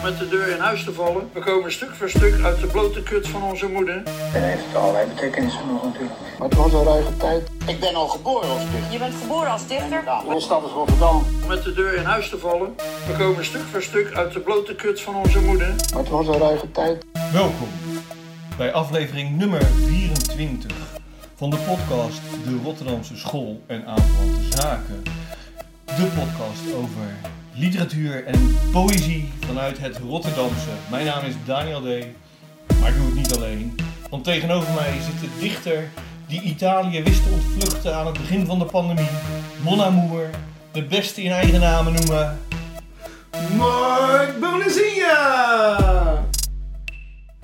om met de deur in huis te vallen. We komen stuk voor stuk uit de blote kut van onze moeder. En heeft allerlei betekenissen nog natuurlijk. Maar het was een ruige tijd. Ik ben al geboren als dichter. Je bent geboren als dichter? Mijn stad is Rotterdam. Om met de deur in huis te vallen. We komen stuk voor stuk uit de blote kut van onze moeder. Maar het was een ruige tijd. Welkom bij aflevering nummer 24 van de podcast De Rotterdamse School en Aanverwante Zaken. De podcast over literatuur en poëzie vanuit het Rotterdamse. Mijn naam is Daniel D. Maar ik doe het niet alleen. Want tegenover mij zit de dichter die Italië wist te ontvluchten aan het begin van de pandemie. Mon Amour, de beste in eigen namen noemen. Mark Bonazinha!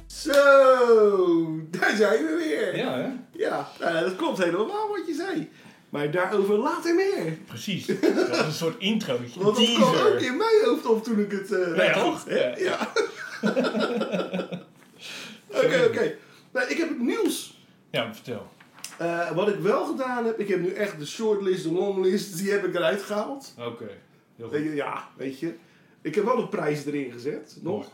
Zo, daar zijn we weer. Ja, hè? Ja, nou, dat klopt helemaal wat je zei. Maar daarover later meer. Precies. Dat is een soort introotje. Want dat kwam ook in mijn hoofd op toen ik het uh, Ja, dacht. toch? Ja. Ja. Oké, oké. Nou, ik heb het nieuws. Ja, vertel. Eh, wat ik wel gedaan heb, ik heb nu echt de shortlist, de longlist, die heb ik eruit gehaald. Oké. Heel goed. Ja, weet je. Ik heb wel de prijs erin gezet, nog. Mooi.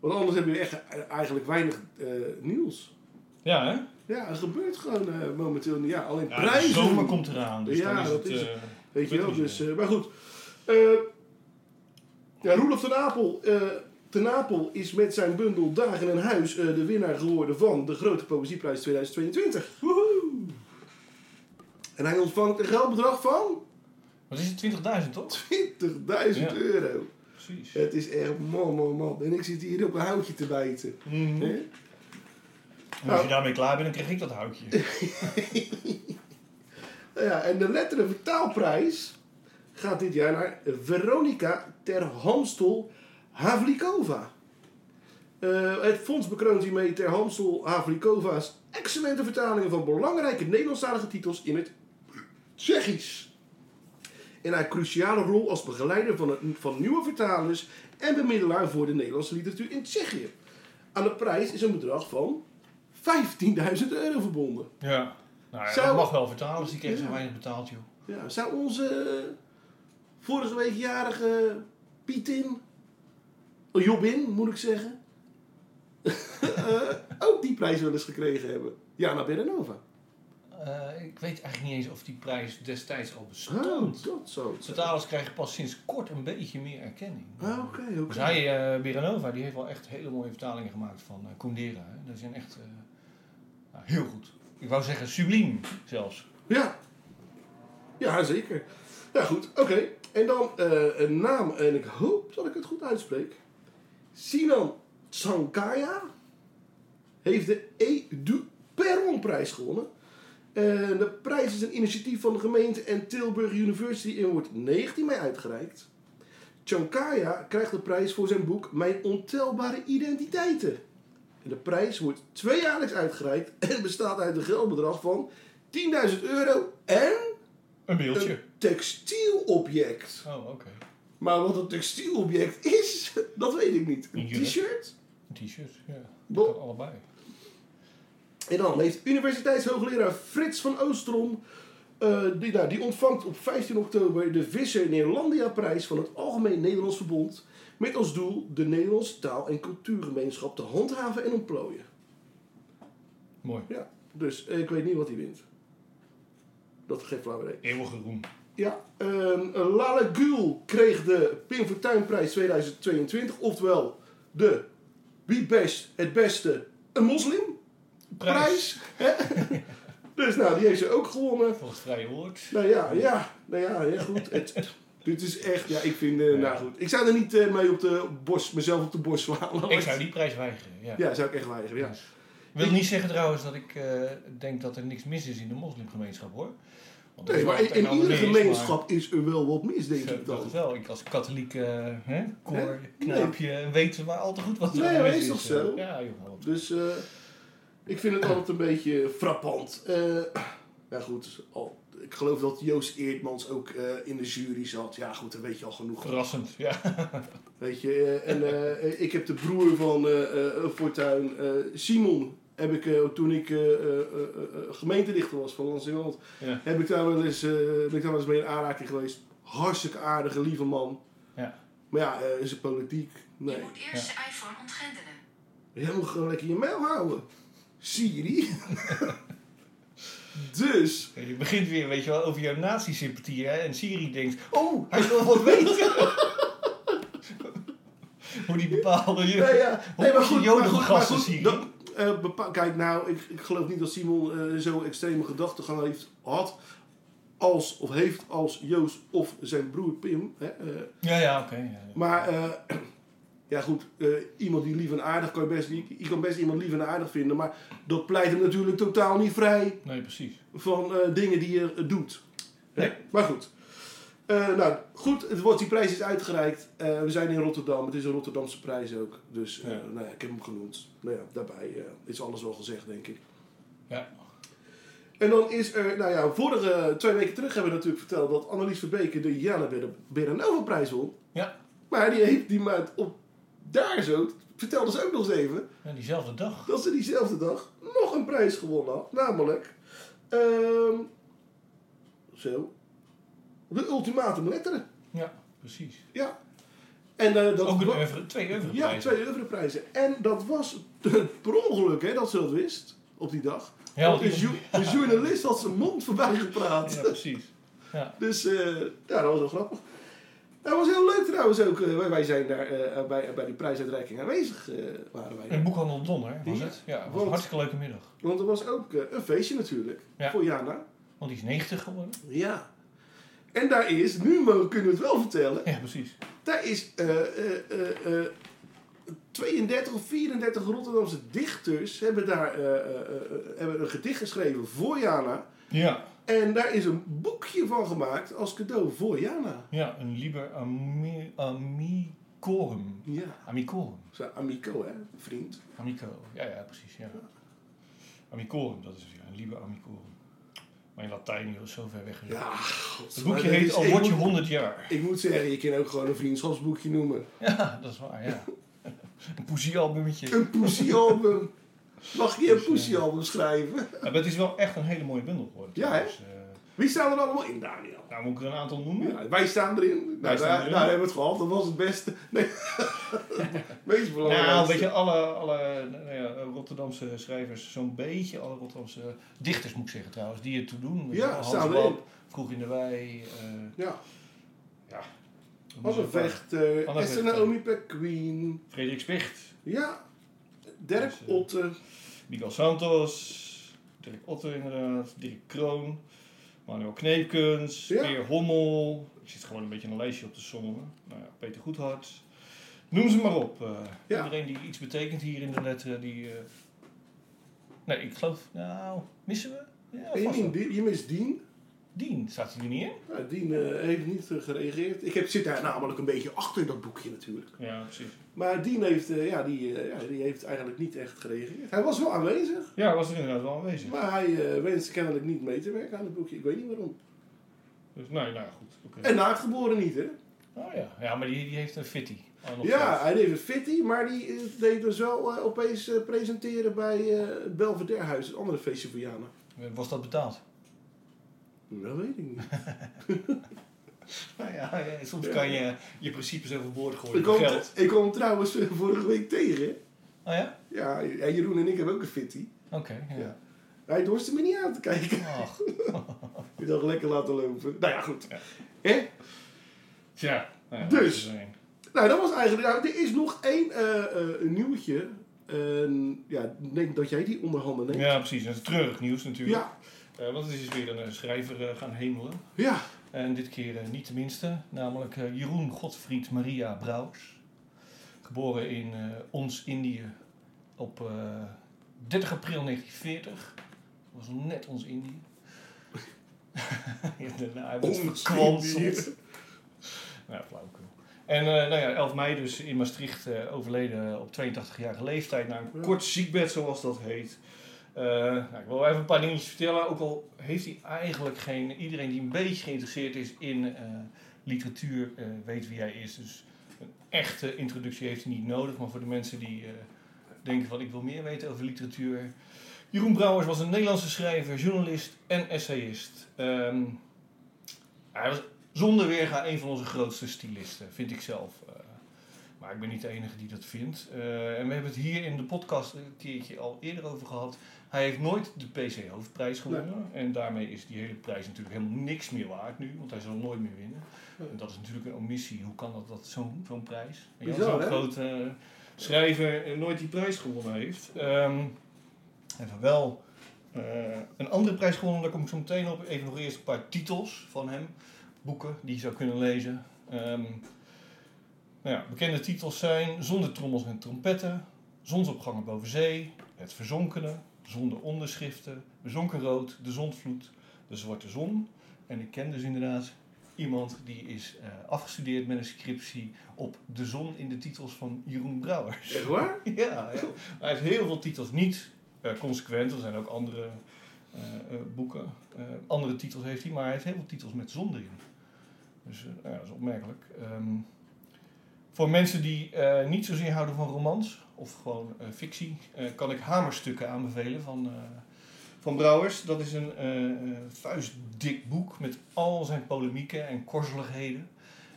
Want anders heb je echt eh, eigenlijk weinig eh, nieuws. Ja, hè? Ja, er gebeurt gewoon eh, momenteel niet. Ja, alleen Ja, de prijzen. zomer komt eraan, dus Ja, is dat het... is eh, Weet je wel, dus... eh, maar goed. Ja, Roelof ten Apel, ten Apel is met zijn bundel Dagen in Huis de winnaar geworden van de Grote Poëzieprijs 2022. Woehoe! En hij ontvangt een geldbedrag van Wat is het, 20.000 toch? 20.000 Ja. euro. Precies. Het is echt man, man, man. En ik zit hier op een houtje te bijten. Mhm. En als je daarmee klaar bent, dan krijg ik dat houtje. Ja, en de letteren vertaalprijs gaat dit jaar naar Veronica ter Hamstel Havlikova. Eh, het fonds bekroont hiermee ter Hamstel Havlikova's excellente vertalingen van belangrijke Nederlandstalige titels in het Tsjechisch. En haar cruciale rol als begeleider van, van nieuwe vertalers en bemiddelaar voor de Nederlandse literatuur in Tsjechië. Aan de prijs is een bedrag van 15.000 euro verbonden. Ja. Nou ja, Zou- dat mag wel vertalen, dus die kreeg zo weinig betaald, joh. Ja, zou onze eh, vorige week jarige Pietin, oh, Jobin moet ik zeggen, eh, ook die prijs wel eens gekregen hebben? Jana Berenova. Eh, ik weet eigenlijk niet eens of die prijs destijds al bestond. Oh, dat zo. Vertalers krijgen pas sinds kort een beetje meer erkenning. Ah, Oké, oké. Dus hij, eh Beranova, die heeft wel echt hele mooie vertalingen gemaakt van eh Kundera. Hè. Dat zijn echt nou, heel goed. Ik wou zeggen subliem zelfs. Ja. Ja, zeker. Ja, goed. Oké. En dan eh, een naam, en ik hoop dat ik het goed uitspreek. Sinan Tsankaya heeft de Edu Perron-prijs gewonnen. En de prijs is een initiatief van de gemeente en Tilburg University en wordt 19 mei uitgereikt. Tsankaya krijgt de prijs voor zijn boek Mijn ontelbare identiteiten. En de prijs wordt tweejaarlijks uitgereikt en bestaat uit een geldbedrag van 10.000 euro en Een beeldje. een textielobject. Oh, oké. Maar wat een textielobject is, dat weet ik niet. Een t-shirt? Een t-shirt, ja. Dat kan allebei. En dan heeft universiteitshoogleraar Frits van Oostrom... eh, die, nou, die ontvangt op 15 oktober de Visser Neerlandia prijs van het Algemeen Nederlands Verbond... met als doel de Nederlandse taal- en cultuurgemeenschap te handhaven en ontplooien. Mooi. Ja, dus eh, ik weet niet wat hij wint. Dat geeft flauw idee. Eeuwige roem. Ja, ehm Lale Gül kreeg de Pim Fortuynprijs 2022. Oftewel de Wie Best het Beste een Moslim prijs. dus nou, die heeft ze ook gewonnen. Volgens vrije woord. Nou ja, ja, nou ja, ja goed. Het, dit is echt, ja, ik vind, eh, nou goed. Ik zou er niet eh, mee op de borst, mezelf op de borst slaan. Ik zou die prijs weigeren, ja. Ja, zou ik echt weigeren, ja. Wil niet zeggen trouwens dat ik eh, denk dat er niks mis is in de moslimgemeenschap hoor. Want Nee, maar in, iedere gemeenschap is er wel wat mis, denk ik Dat dan. is wel. Ik als katholiek eh hè, koor, knaapje, weet maar al te goed wat er Nee, mis is toch zo? Ja, joh. Dus eh, ik vind het altijd een beetje frappant. Eh ja goed, al, ik geloof dat Joost Eerdmans ook eh, in de jury zat. Ja goed, dan weet je al genoeg. Verrassend, ja. Weet je, eh, en eh, ik heb de broer van eh eh, eh, Simon, heb ik eh, toen ik eh, eh, eh, eh, gemeentedichter was van Lansingerland, Ja. heb ik daar wel eens, eh, ben ik daar wel eens mee in aanraking geweest. Hartstikke aardige, lieve man. Ja. Maar ja, eh, is het politiek? Nee. Je moet eerst je iPhone ontgrendelen. Jij moet gewoon lekker je mail houden. Siri. dus, Je begint weer, weet je wel, over jouw nazi-sympathie, hè? En Siri denkt, oh, hij wil wat weten. Hoe die bepaalde... Je, nee, ja, hoe nee, maar goed, maar goed, maar begassen, goed, Siri? dat, eh, kijk, nou, ik, ik geloof niet dat Simon eh, zo'n extreme gedachtegang heeft had als, of heeft als Joost of zijn broer Pim. Hè, eh, Ja, ja, oké. ja. maar, eh, ja goed, eh, iemand die lief en aardig kan je best, je, je kan best iemand lief en aardig vinden, maar dat pleit hem natuurlijk totaal niet vrij Nee, precies. van eh, dingen die je eh, doet. Nee. Maar goed. Nou, goed, het wordt, die prijs is uitgereikt. We zijn in Rotterdam. Het is een Rotterdamse prijs ook. Dus Ja. nou ja, ik heb hem genoemd. Nou ja, daarbij is alles wel gezegd, denk ik. Ja. En dan is er, nou ja, vorige twee weken terug hebben we natuurlijk verteld dat Annelies Verbeke de Jelle Berenova prijs won. Ja. Maar die heeft die maand op daar zo, vertelde ze ook nog eens even, ja, diezelfde dag. dat ze diezelfde dag nog een prijs gewonnen had. Namelijk, ehm, zo, de ultimatum letteren. Ja, precies. Ja. En eh, dat Ook een oeuvre, twee Ja, oeuvreprijzen. twee oeuvreprijzen. En dat was per ongeluk hè, dat ze dat wist op die dag. Ja, Want de, de journalist had zijn mond voorbij gepraat. Ja, precies. Ja. Dus eh, ja, dat was wel grappig. Dat was heel leuk trouwens ook. eh, wij, zijn daar eh, bij, bij die prijsuitreiking aanwezig eh, waren wij. En boekhandel Donner was het? Ja, het was Want- een hartstikke leuke middag. Want er was ook eh, een feestje natuurlijk. Ja. Voor Jana. Want die is 90 geworden. Ja. En daar is, nu mogen- kunnen we het wel vertellen. Ja, precies. Daar is eh, eh, eh, eh, 32 of 34 Rotterdamse dichters hebben daar eh, eh, eh, hebben een gedicht geschreven voor Jana. Ja. En daar is een boekje van gemaakt als cadeau voor Jana. Ja, een liber ami, amicorum. Ja. Amicorum. Zo, amico, hè? Vriend. Amico. Ja, ja, precies. Ja. Amicorum, dat is het, ja. Een liber amicorum. Maar in Latijn is zo ver weg. Ja, god, Het boekje heet Al word je moet- 100 jaar. Ik moet zeggen, je kan ook gewoon een vriendschapsboekje noemen. Ja, dat is waar, ja. Een poesiealbummetje. Een poesiealbum. Mag je een Dus, poesiealbum schrijven? Maar het is wel echt een hele mooie bundel geworden. Ja, hè? Eh, Wie staan er allemaal in, Daniel? nou, moet ik er een aantal noemen? Ja, wij staan erin. Nou, staan daar, erin. daar hebben we het gehad. Dat was het beste. Nee. Meest belangrijkste. Nou, weet je, alle, alle nou ja, Rotterdamse schrijvers, zo'n beetje, alle Rotterdamse dichters moet ik zeggen trouwens, die het toe doen. Ja, Hans staan Wap, erin. Vroeg in de Wei. eh Ja, ja. Anne Vechter, Vechter. Naomi Queen. Frederik Spicht, Ja, Dirk Dus, eh, Otte. Miguel Santos, Dirk Otter inderdaad, Dirk Kroon, Manuel Kneepkens, Ja. Peer Hommel. Ik zit gewoon een beetje een lijstje op te sommen. Nou ja, Peter Goedhart. Noem ze maar op. eh, Ja. Iedereen die iets betekent hier in de letteren, die... eh, Nee, ik geloof... Nou, missen we? Ja, je, mist Dien- Dien. Staat hij er niet in? Nou, Dien eh, heeft niet eh, gereageerd. Ik heb, zit daar namelijk een beetje achter dat boekje natuurlijk. Ja, precies. Maar Dien heeft, eh, ja, die, ja, die heeft eigenlijk niet echt gereageerd. Hij was wel aanwezig. Ja, hij was er inderdaad wel aanwezig. Maar hij wenste kennelijk niet mee te werken aan het boekje. Ik weet niet waarom. Dus, nou, nou ja, goed. oké. En naadgeboren niet, hè? Oh ja, ja maar die, die heeft een fitty. Oh, Ja, hij deed een fitty, maar die deed dus wel opeens presenteren bij het Belvederehuis, het andere feestje voor Jana. Was dat betaald? Dat weet ik niet. Nou ja, ja, soms kan je je principes overboord gooien Ik kwam, geld. ik kwam trouwens eh, vorige week tegen. Oh ja? Ja, Jeroen en ik hebben ook een fitty. Oké, ja. Ja. Hij dorste me niet aan te kijken. Ach, Ik dacht lekker laten lopen. Nou ja, goed. Hè? tja. Nou ja, Dus. dat Nou, dat was eigenlijk... Nou, er is nog één eh, nieuwtje. En, ja, denk dat jij die onderhanden neemt. Ja, precies. Dat is treurig nieuws natuurlijk. Ja. Eh, want het is weer een eh, schrijver eh, gaan hemelen. Ja. En dit keer niet de minste, namelijk Jeroen Godfried Maria Brouwers. Geboren in ons Indië op eh 30 april 1940. Dat was net ons Indië. ja. Indië. Nou, flauwekul. En nou ja, 11 mei dus in Maastricht overleden op 82-jarige leeftijd na een Ja. kort ziekbed, zoals dat heet. Eh, nou, ik wil even een paar dingetjes vertellen. Ook al heeft hij eigenlijk geen... Iedereen die een beetje geïnteresseerd is in eh, literatuur eh, weet wie hij is. Dus een echte introductie heeft hij niet nodig. Maar voor de mensen die denken van ik wil meer weten over literatuur... Jeroen Brouwers was een Nederlandse schrijver, journalist en essayist. Ehm, hij was zonder weerga een van onze grootste stylisten, vind ik zelf. Maar ik ben niet de enige die dat vindt. En we hebben het hier in de podcast een keertje al eerder over gehad. Hij heeft nooit de PC Hoofdprijs gewonnen. En daarmee is die hele prijs natuurlijk helemaal niks meer waard nu. Want hij zal nooit meer winnen. En dat is natuurlijk een omissie. Hoe kan dat, dat zo'n zo'n prijs? En Zo'n grote eh, schrijver nooit die prijs gewonnen heeft. Ehm en van wel eh, een andere prijs gewonnen, daar kom ik zo meteen op. Even nog eerst een paar titels van hem. Boeken die je zou kunnen lezen. Ehm, nou ja, bekende titels zijn Zonder trommels en trompetten, Zonsopgangen boven zee, Het verzonkene, Zonder onderschriften, rood, De zondvloed, De zwarte zon. En ik ken dus inderdaad iemand die is eh, afgestudeerd met een scriptie op De zon in de titels van Jeroen Brouwers. Echt waar? Ja, ja. hij heeft heel veel titels niet eh, consequent. Er zijn ook andere eh, boeken. Andere titels heeft hij, maar hij heeft heel veel titels met zon erin. Dus nou ja, dat is opmerkelijk. Ehm, voor mensen die eh, niet zozeer houden van romans of gewoon eh, fictie, eh, kan ik Hamerstukken aanbevelen van, van Brouwers. Dat is een vuistdik boek met al zijn polemieken en korzeligheden.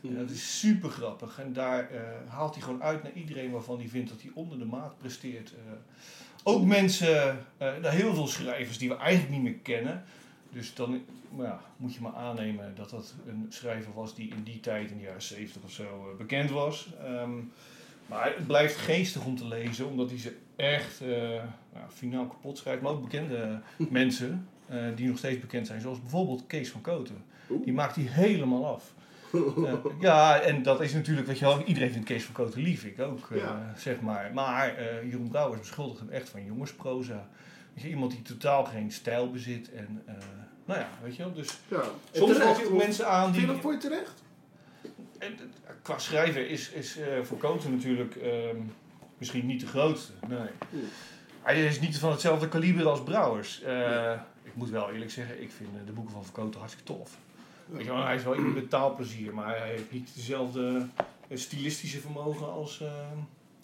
En dat is super grappig. En daar haalt hij gewoon uit naar iedereen waarvan hij vindt dat hij onder de maat presteert. Ook mensen, heel veel schrijvers die we eigenlijk niet meer kennen. Dus dan ja, moet je maar aannemen dat dat een schrijver was die in die tijd, in de jaren 70 of zo, eh, bekend was. Ehm, maar het blijft geestig om te lezen, omdat hij ze echt nou, finaal kapot schrijft. Maar ook bekende mensen eh, die nog steeds bekend zijn, zoals bijvoorbeeld Kees van Koten. Die maakt hij helemaal af. Ja, en dat is natuurlijk, weet je wel, iedereen vindt Kees van Koten lief, ik ook, Ja. zeg maar. Maar Jeroen Brouwers beschuldigt hem echt van jongensproza. Je, iemand die totaal geen stijl bezit en, eh, nou ja, weet je wel, dus Ja. Soms valt hij ook mensen aan Vind die... je dat voor je terecht? En, eh, qua schrijver is, is voor Koten natuurlijk ehm, misschien niet de grootste, nee. Oeh. Hij is niet van hetzelfde kaliber als Brouwers. Ik moet wel eerlijk zeggen, ik vind de boeken van Van Koten hartstikke tof. Weet je wel, hij is wel iemand met taalplezier, maar hij heeft niet dezelfde stilistische vermogen als, eh,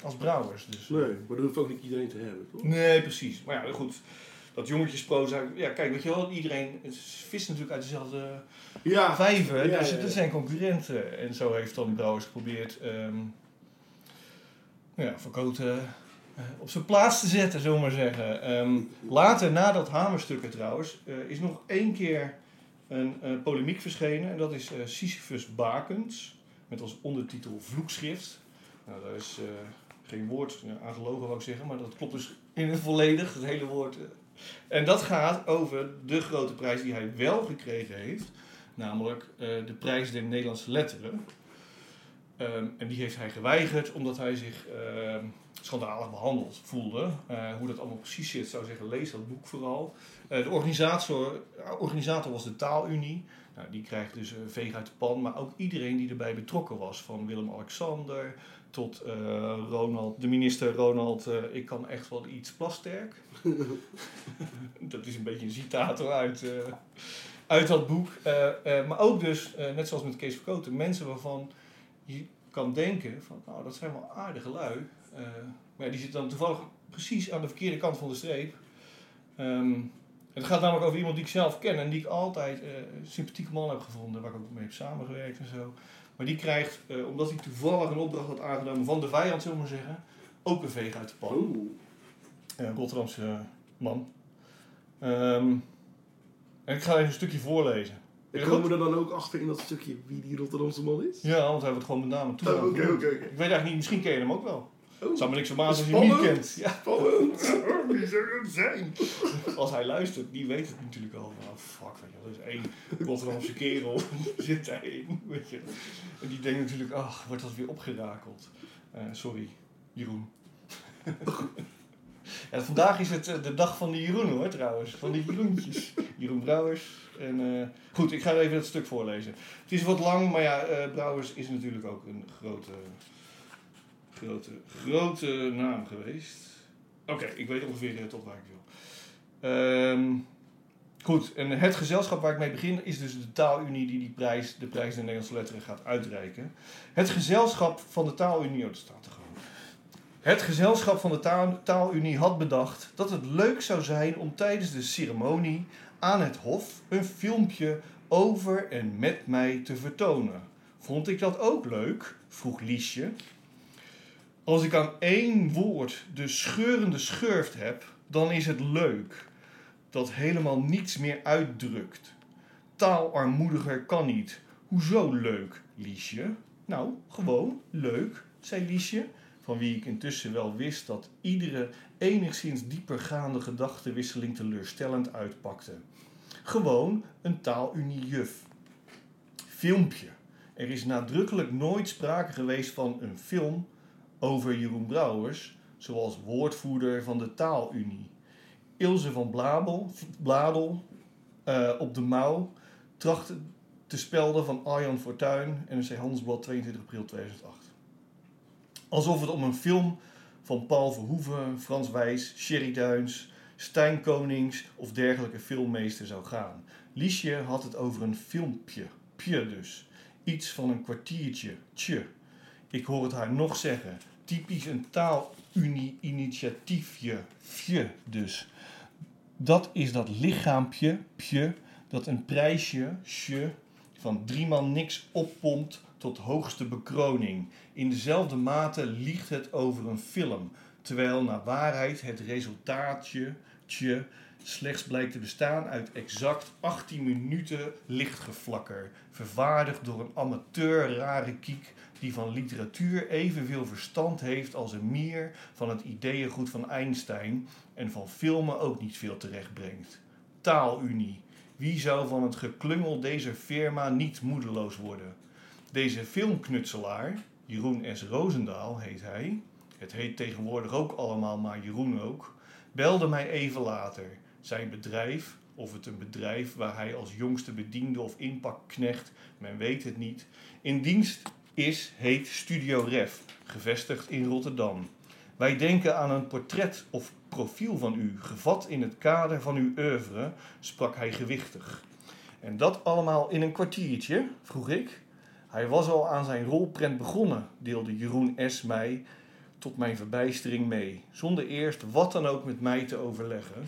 als Brouwers. Dus, Nee, maar dat hoeft ook niet iedereen te hebben, toch? Nee, precies. Maar ja, goed. Dat jongetjesproza, ja, kijk, weet je wel, iedereen vist natuurlijk uit dezelfde Ja. vijver, Ja, dus ja, ja. dat zijn concurrenten. En zo heeft dan Brouwers geprobeerd ehm ja, Verkoten eh, op zijn plaats te zetten, zullen we maar zeggen. Ehm, later, na dat hamerstukken trouwens, eh, is nog één keer een eh, polemiek verschenen. En dat is Sisyphus Bakens, met als ondertitel Vloekschrift. Nou, daar is geen woord ja, aan gelogen, wou ik zeggen, maar dat klopt dus in het volledig, het hele woord. eh. En dat gaat over de grote prijs die hij wel gekregen heeft. Namelijk eh, de prijs der Nederlandse letteren. Ehm, en die heeft hij geweigerd omdat hij zich ehm, schandalig behandeld voelde. Eh, hoe dat allemaal precies zit, zou zeggen, lees dat boek vooral. Eh, de organisator, organisator was de Taalunie. Nou, die krijgt dus een veeg uit de pan. Maar ook iedereen die erbij betrokken was. Van Willem-Alexander tot eh, Ronald, de minister Ronald. eh, ik kan echt wel iets plasterk. dat is een beetje een citaat uit, eh, uit dat boek. Eh, eh, maar ook dus, eh, net zoals met Kees Verkoten, mensen waarvan je kan denken van, nou, dat zijn wel aardige lui. Eh, maar ja, die zitten dan toevallig precies aan de verkeerde kant van de streep. Ehm, het gaat namelijk over iemand die ik zelf ken en die ik altijd eh, een sympathieke man heb gevonden, waar ik ook mee heb samengewerkt en zo. Maar die krijgt, eh, omdat hij toevallig een opdracht had aangenomen van de vijand, zullen we maar zeggen, ook een veeg uit de pan. Oeh. Een Rotterdamse man. Ehm, en ik ga even een stukje voorlezen. En komen we er dan ook achter in dat stukje wie die Rotterdamse man is? Ja, want hij wordt gewoon met name toe. Oh, Oké, oké, oké. Ik weet eigenlijk niet, misschien ken je hem ook wel. Oh, zou me niks verbazen als je hem niet kent. Ja. spannend. Wie zou dat zijn? Als hij luistert, die weet het natuurlijk al. Oh fuck, weet je wel. Er is één Rotterdamse kerel, zit daarin, weet je. En die denkt natuurlijk, ach, wordt dat weer opgerakeld. Eh, sorry, Jeroen. ja, vandaag is het eh, de dag van de Jeroen hoor, trouwens. Van de Jeroentjes. Jeroen Brouwers. En, eh, goed, ik ga even het stuk voorlezen. Het is wat lang, maar ja, eh, Brouwers is natuurlijk ook een grote, grote, grote naam geweest. Oké, ik weet ongeveer eh, tot waar ik wil. Ehm, goed, en het gezelschap waar ik mee begin is dus de Taalunie die die prijs, de prijs der Nederlandse letteren gaat uitreiken. Het gezelschap van de Taalunie, oh, dat staat er gewoon. Het gezelschap van de taal, Taalunie had bedacht dat het leuk zou zijn om tijdens de ceremonie aan het hof een filmpje over en met mij te vertonen. Vond ik dat ook leuk? vroeg Liesje. Als ik aan één woord de scheurende schurft heb, dan is het leuk. Dat helemaal niets meer uitdrukt. Taalarmoediger kan niet. Hoezo leuk, Liesje? Nou, gewoon leuk, zei Liesje, van wie ik intussen wel wist dat iedere enigszins diepergaande gedachtenwisseling teleurstellend uitpakte. Gewoon een taaluniejuf. Filmpje. Er is nadrukkelijk nooit sprake geweest van een film over Jeroen Brouwers, zoals woordvoerder van de Taalunie. Ilse van Blabel, Bladel eh, op de mouw trachtte te spelden van Arjan Fortuyn en NRC Handelsblad 22 april 2008. Alsof het om een film van Paul Verhoeven, Frans Wijs, Sherry Duins, Stijn Konings of dergelijke filmmeester zou gaan. Liesje had het over een filmpje, pje dus. Iets van een kwartiertje, tje. Ik hoor het haar nog zeggen. Typisch een taalunie-initiatiefje, fje dus. Dat is dat lichaampje, pje, dat een prijsje, sje, van driemaal niks oppompt tot hoogste bekroning. In dezelfde mate liegt het over een film, terwijl naar waarheid het resultaatje, tje, slechts blijkt te bestaan uit exact 18 minuten lichtgeflakker, vervaardigd door een amateur rare kiek die van literatuur evenveel verstand heeft als een mier van het ideeëngoed van Einstein en van filmen ook niet veel terechtbrengt. Taalunie. Wie zou van het geklungel deze firma niet moedeloos worden? Deze filmknutselaar, Jeroen S. Roosendaal heet hij, het heet tegenwoordig ook allemaal maar Jeroen ook, belde mij even later. Zijn bedrijf, of het een bedrijf waar hij als jongste bediende of inpakknecht, men weet het niet, in dienst is, heet Studio Ref, gevestigd in Rotterdam. Wij denken aan een portret of profiel van u, gevat in het kader van uw oeuvre, sprak hij gewichtig. En dat allemaal in een kwartiertje, vroeg ik. Hij was al aan zijn rolprent begonnen, deelde Jeroen S. mij tot mijn verbijstering mee, zonder eerst wat dan ook met mij te overleggen,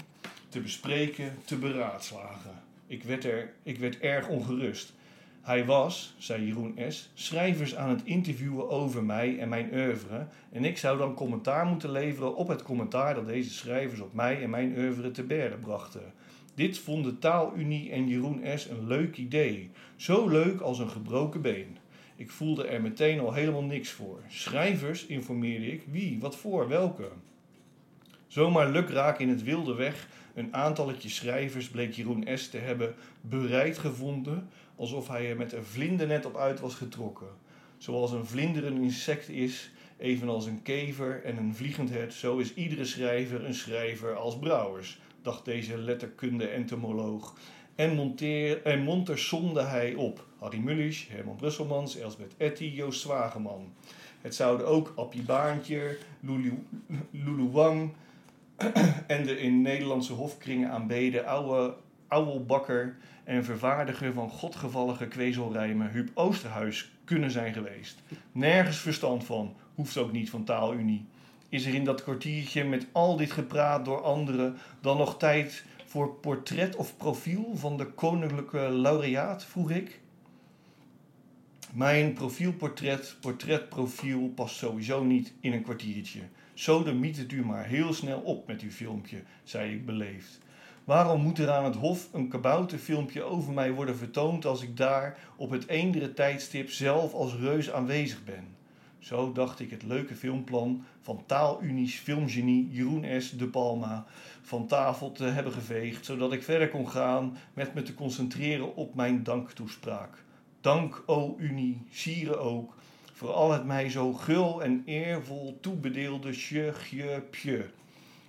te bespreken, te beraadslagen. Ik werd, er, ik werd erg ongerust. Hij was, zei Jeroen S., schrijvers aan het interviewen over mij en mijn oeuvre. En ik zou dan commentaar moeten leveren op het commentaar dat deze schrijvers op mij en mijn oeuvre te berden brachten. Dit vonden Taalunie en Jeroen S. een leuk idee. Zo leuk als een gebroken been. Ik voelde er meteen al helemaal niks voor. Schrijvers, informeerde ik. Wie, wat voor, welke? Zomaar lukraak in het wilde weg. Een aantalletje schrijvers bleek Jeroen S. te hebben bereid gevonden alsof hij er met een vlindernet op uit was getrokken. Zoals een vlinder een insect is, evenals een kever en een vliegend hert, zo is iedere schrijver een schrijver als Brouwers, dacht deze letterkunde-entomoloog. En, monteer, en monter somde hij op. Harry Mullisch, Herman Brusselmans, Elsbeth Etty, Joost Zwageman. Het zouden ook Appie Baantje, Lulu, Lulu Wang en de in Nederlandse hofkringen aanbeden oude ouwelbakker en vervaardiger van godgevallige kwezelrijmen Huub Oosterhuis kunnen zijn geweest. Nergens verstand van, hoeft ook niet van taalunie. Is er in dat kwartiertje met al dit gepraat door anderen dan nog tijd voor portret of profiel van de koninklijke laureaat, vroeg ik. Mijn profielportret, portretprofiel past sowieso niet in een kwartiertje. Zo de miet het u maar heel snel op met uw filmpje, zei ik beleefd. Waarom moet er aan het hof een kabouterfilmpje over mij worden vertoond als ik daar op het eendere tijdstip zelf als reus aanwezig ben? Zo dacht ik het leuke filmplan van Taalunies filmgenie Jeroen S. de Palma van tafel te hebben geveegd, zodat ik verder kon gaan met me te concentreren op mijn danktoespraak. Dank, o Unie, sieren ook, voor al het mij zo gul en eervol toebedeelde sje.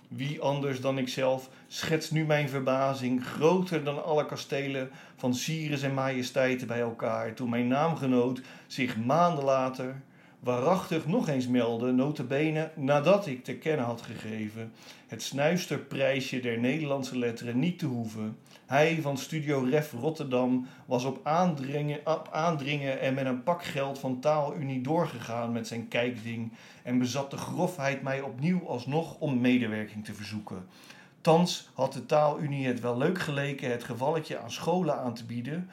Wie anders dan ikzelf schetst nu mijn verbazing, groter dan alle kastelen van Cyrus en majesteiten bij elkaar, toen mijn naamgenoot zich maanden later waarachtig nog eens meldde, notabene nadat ik te kennen had gegeven het snuisterprijsje der Nederlandse letteren niet te hoeven. Hij van Studio Ref Rotterdam was op aandringen, op aandringen en met een pak geld van Taalunie doorgegaan met zijn kijkding en bezat de grofheid mij opnieuw alsnog om medewerking te verzoeken. Thans had de Taalunie het wel leuk geleken het gevalletje aan scholen aan te bieden,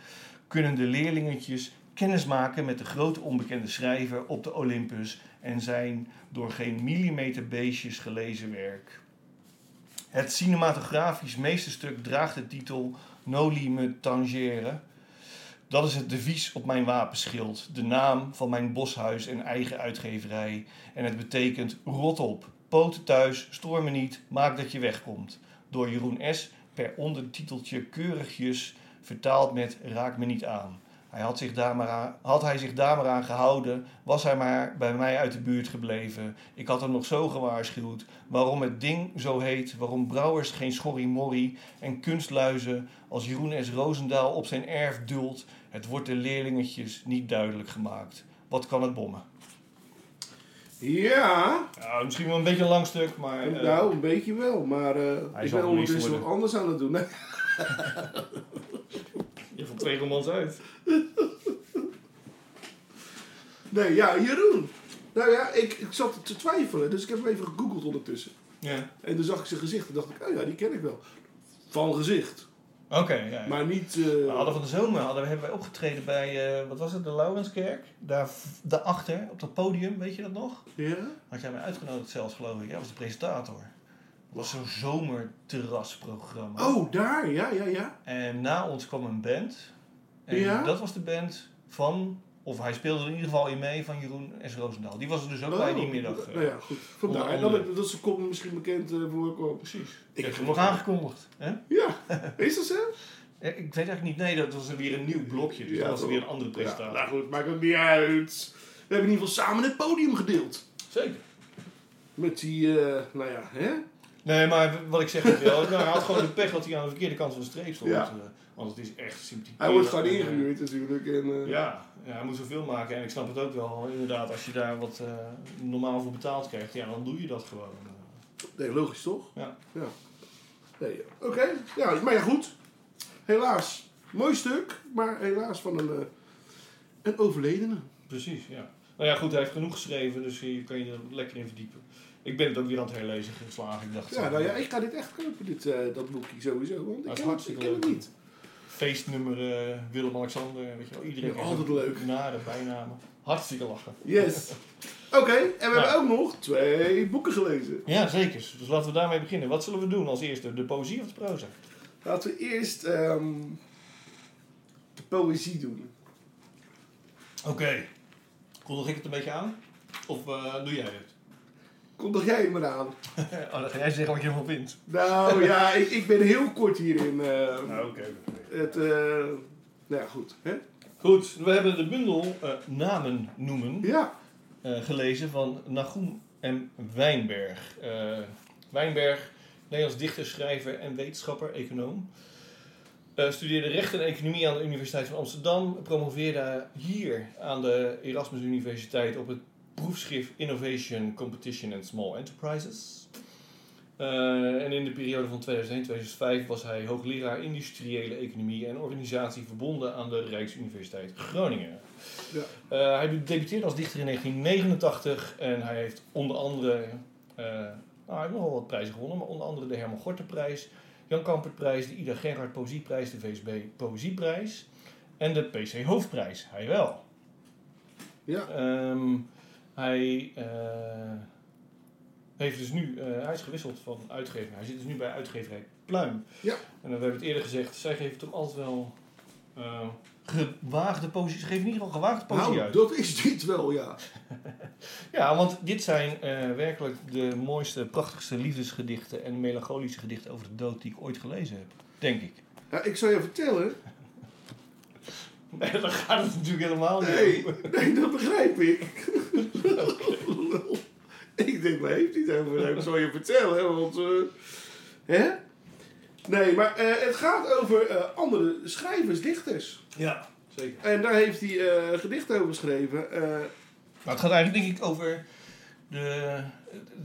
kunnen de leerlingetjes kennis maken met de grote onbekende schrijver op de Olympus en zijn door geen millimeter beestjes gelezen werk. Het cinematografisch meesterstuk draagt de titel Noli me tangere. Dat is het devies op mijn wapenschild, de naam van mijn boshuis en eigen uitgeverij. En het betekent rot op, poten thuis, stoor me niet, maak dat je wegkomt. Door Jeroen S. per ondertiteltje keurigjes vertaald met raak me niet aan. Hij had, zich daar maar aan, had hij zich daar maar aan gehouden, was hij maar bij mij uit de buurt gebleven. Ik had hem nog zo gewaarschuwd. Waarom het ding zo heet, waarom brouwers geen schorrimorrie en kunstluizen als Jeroen S. Roosendaal op zijn erf duldt. Het wordt de leerlingetjes niet duidelijk gemaakt. Wat kan het bommen? Ja, Ja, misschien wel een beetje een lang stuk, maar... eh, nou, een beetje wel. Maar Hij ik ben er ondertussen wat anders aan het doen. Je valt twee romans uit. nee, ja, Jeroen. Nou ja, ik, ik zat te twijfelen, dus ik heb hem even gegoogeld ondertussen. Ja. En toen zag ik zijn gezicht en dacht ik, oh ja, die ken ik wel. Van gezicht. Oké, ja. ja. Maar niet... eh, We hadden van de zomer hadden, hebben wij opgetreden bij, eh, wat was het, de Laurenskerk. Daar, daarachter, op dat podium, weet je dat nog? Ja? Had jij mij uitgenodigd zelfs, geloof ik. Jij was de presentator. Dat was zo'n zomerterrasprogramma. Oh, daar, ja, ja, ja. En na ons kwam een band. En Ja? dat was de band van, of hij speelde er in ieder geval in mee, van Jeroen S. Roosendaal. Die was er dus ook bij die middag. eh, Nou ja, goed. Vandaar. En dan, andere. dat ze komt misschien bekend eh, voorkomen. Precies. Ik heb hem nog aangekondigd. Hè? Ja, is dat zo? Eh, Ik weet eigenlijk niet, nee, dat was weer een nieuw blokje. Dus Ja, dat was weer een andere Ja, presentator. nou goed, maakt ook niet uit. We hebben in ieder geval samen het podium gedeeld. Zeker. Met die, eh, nou ja, hè? Nee, maar wat ik zeg is wel, nou, hij had gewoon de pech dat hij aan de verkeerde kant van de streep stond. Ja. eh, want het is echt sympathiek. Hij wordt gewoon eh, ingehuurd natuurlijk. En, eh, Ja, ja, hij moet zoveel maken. En ik snap het ook wel, inderdaad, als je daar wat eh, normaal voor betaald krijgt, ja, dan doe je dat gewoon. Nee, logisch toch? Ja. ja. Nee, Oké, ja, maar ja goed. Helaas, mooi stuk, maar helaas van een, een overledene. Precies, ja. Nou ja, goed, hij heeft genoeg geschreven, dus hier kan je er lekker in verdiepen. Ik ben het ook weer aan het herlezen geslagen. Ik dacht, Ja, nou ja, ik ga dit echt kopen, dit, eh, dat boekje sowieso. Want ik Dat ken, het, ik hartstikke ken het leuk. niet. feestnummer eh, Willem-Alexander, weet je wel. Iedereen Ja, heeft altijd leuk. Nare bijnamen. Hartstikke lachen. Yes. Oké, en we Ja. hebben ook nog twee boeken gelezen. Ja, zeker. Dus laten we daarmee beginnen. Wat zullen we doen als eerste? De poëzie of de proza? Laten we eerst ehm, de poëzie doen. Oké. Kondig ik het een beetje aan? Of eh, doe jij het? Kondig jij hem eraan? oh, dan ga jij zeggen wat je ervan vindt. Nou ja, ik, ik ben heel kort hierin. eh, oké. het, eh, nou ja, goed. Hè? Goed, we hebben de bundel eh, Namen noemen Ja, eh, gelezen van Nagum M. Wijnberg. Eh, Wijnberg, Nederlands dichter, schrijver en wetenschapper, econoom. Eh, studeerde recht en economie aan de Universiteit van Amsterdam. Promoveerde hier aan de Erasmus Universiteit op het proefschrift Innovation, Competition and Small Enterprises. Eh, en in de periode van 2001-2005 was hij hoogleraar industriële economie en organisatie verbonden aan de Rijksuniversiteit Groningen. Ja. Eh, hij debuteerde als dichter in 1989 en hij heeft onder andere, eh, nou, hij heeft nogal wat prijzen gewonnen, maar onder andere de Herman Gorterprijs, Jan Kampertprijs, de Ida Gerhard Poëzieprijs, de VSB Poëzieprijs en de PC Hoofdprijs. Hij wel. ja. Ehm, hij eh, heeft dus nu, eh, hij is gewisseld van uitgever. Hij zit dus nu bij uitgeverij Pluim. Ja. En dan, we hebben het eerder gezegd, zij geven toch altijd wel eh, gewaagde poëzie. Ze geven in ieder geval gewaagde poëzie Nou, uit. dat is dit wel, ja. Ja, want dit zijn eh, werkelijk de mooiste, prachtigste liefdesgedichten en melancholische gedichten over de dood die ik ooit gelezen heb. Denk ik. ja. Ik zal je vertellen. Nee, dan gaat het natuurlijk helemaal niet Nee, nee, dat begrijp ik. ik denk, waar heeft hij het over? Ik zal je vertellen, want... eh, hè? Nee, maar eh, het gaat over eh, andere schrijvers, dichters. Ja, zeker. En daar heeft hij eh gedichten over geschreven. eh, Maar het gaat eigenlijk denk ik over de,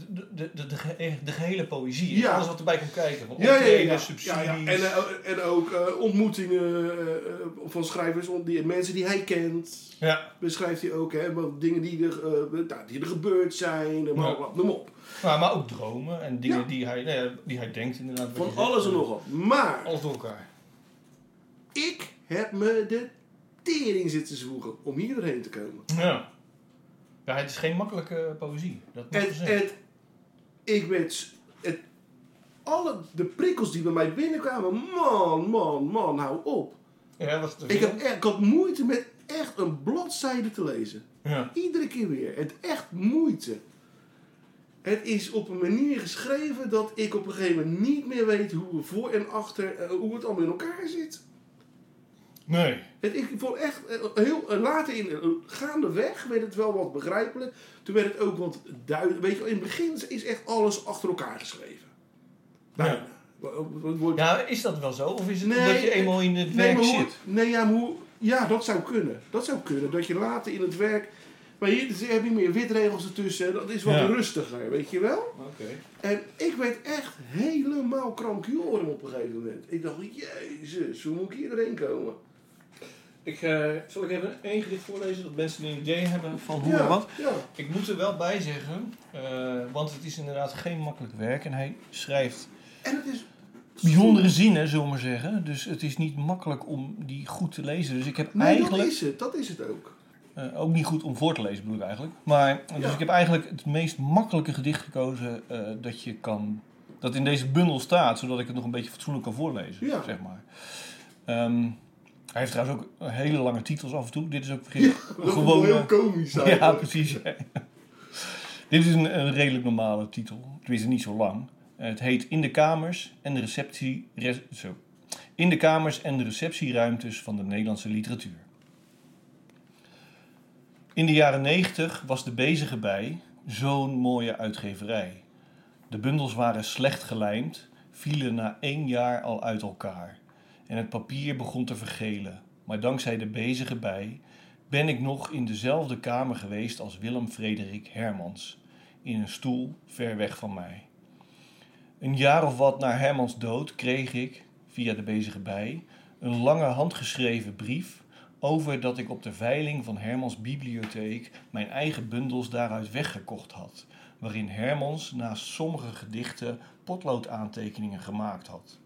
de, de, de, de gehele poëzie. Ja. Alles wat erbij komt kijken. Van ja, ja, subsidies. Ja, ja. En, eh, en ook eh, ontmoetingen eh, eh, van schrijvers, die, mensen die hij kent. Ja. Beschrijft hij ook, hè? Dingen die er, eh, nou, die er gebeurd zijn, wat, noem maar op. Maar, maar ook dromen en dingen die, hij, nou die hij denkt inderdaad. Van alles en nog wat. Maar Alles door elkaar. ik heb me de tering zitten zwoegen om hier doorheen te komen. Ja. Ja, het is geen makkelijke poëzie. Dat gezegd. en ik s- Het, alle de prikkels die bij mij binnenkwamen, man, man, man, hou op. Ja, was het Ik, heb ik had moeite met echt een bladzijde te lezen. Ja. Iedere keer weer. Het echt moeite. Het is op een manier geschreven dat ik op een gegeven moment niet meer weet hoe voor en achter, eh, hoe het allemaal in elkaar zit. Nee. Het, ik vond echt eh, heel eh, later in eh, gaandeweg werd het wel wat begrijpelijk. Toen werd het ook wat duidelijk. Weet je, in het begin is echt alles achter elkaar geschreven. Bijna. Ja. Wordt- Ja, is dat wel zo? Of is het Nee, omdat je eenmaal in het Nee, werk maar hoe- zit? Nee, ja, maar hoe, ja, dat zou kunnen. Dat zou kunnen. Dat je later in het werk. Maar hier heb je meer witregels ertussen. Dat is wat Ja. rustiger, weet je wel? Oké. En ik werd echt helemaal krankjoren op een gegeven moment. Ik dacht, jezus, hoe moet ik hier doorheen komen? Ik, eh, zal ik even één gedicht voorlezen, dat mensen een idee hebben van hoe ja, en wat? Ja. Ik moet er wel bij zeggen, eh, want het is inderdaad geen makkelijk werk. En hij schrijft En het is... bijzondere zinnen, zullen we maar zeggen. Dus het is niet makkelijk om die goed te lezen. Dus ik heb Nee, eigenlijk... dat is het. Dat is het ook. Eh, ook niet goed om voor te lezen bedoel ik eigenlijk. Maar dus Ja. ik heb eigenlijk het meest makkelijke gedicht gekozen dat je kan. Dat in deze bundel staat, zodat ik het nog een beetje fatsoenlijk kan voorlezen. Ja. Zeg maar. Ehm, hij heeft trouwens ook hele lange titels af en toe. Dit is ook gewoon. heel komisch ja, eigenlijk. precies. Dit is een, een redelijk normale titel. Tenminste, niet zo lang. Het heet In de kamers en de receptie. re- zo. In de kamers en de receptieruimtes van de Nederlandse literatuur. In de jaren 90 was de bezige bij zo'n mooie uitgeverij. De bundels waren slecht gelijmd, vielen na één jaar al uit elkaar. En het papier begon te vergelen. Maar dankzij de bezige bij ben ik nog in dezelfde kamer geweest als Willem Frederik Hermans, in een stoel ver weg van mij. Een jaar of wat na Hermans dood kreeg ik, via de bezige bij, een lange handgeschreven brief over dat ik op de veiling van Hermans bibliotheek mijn eigen bundels daaruit weggekocht had, waarin Hermans naast sommige gedichten potloodaantekeningen gemaakt had.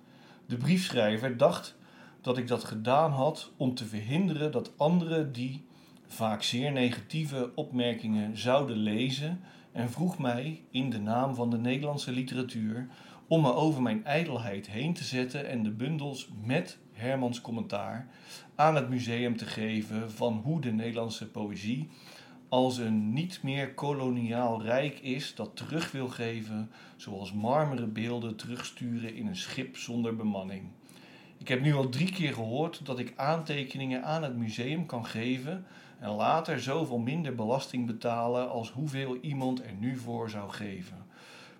De briefschrijver dacht dat ik dat gedaan had om te verhinderen dat anderen die vaak zeer negatieve opmerkingen zouden lezen en vroeg mij in de naam van de Nederlandse literatuur om me over mijn ijdelheid heen te zetten en de bundels met Hermans commentaar aan het museum te geven van hoe de Nederlandse poëzie als een niet meer koloniaal rijk is dat terug wil geven, zoals marmeren beelden terugsturen in een schip zonder bemanning. Ik heb nu al drie keer gehoord dat ik aantekeningen aan het museum kan geven en later zoveel minder belasting betalen als hoeveel iemand er nu voor zou geven.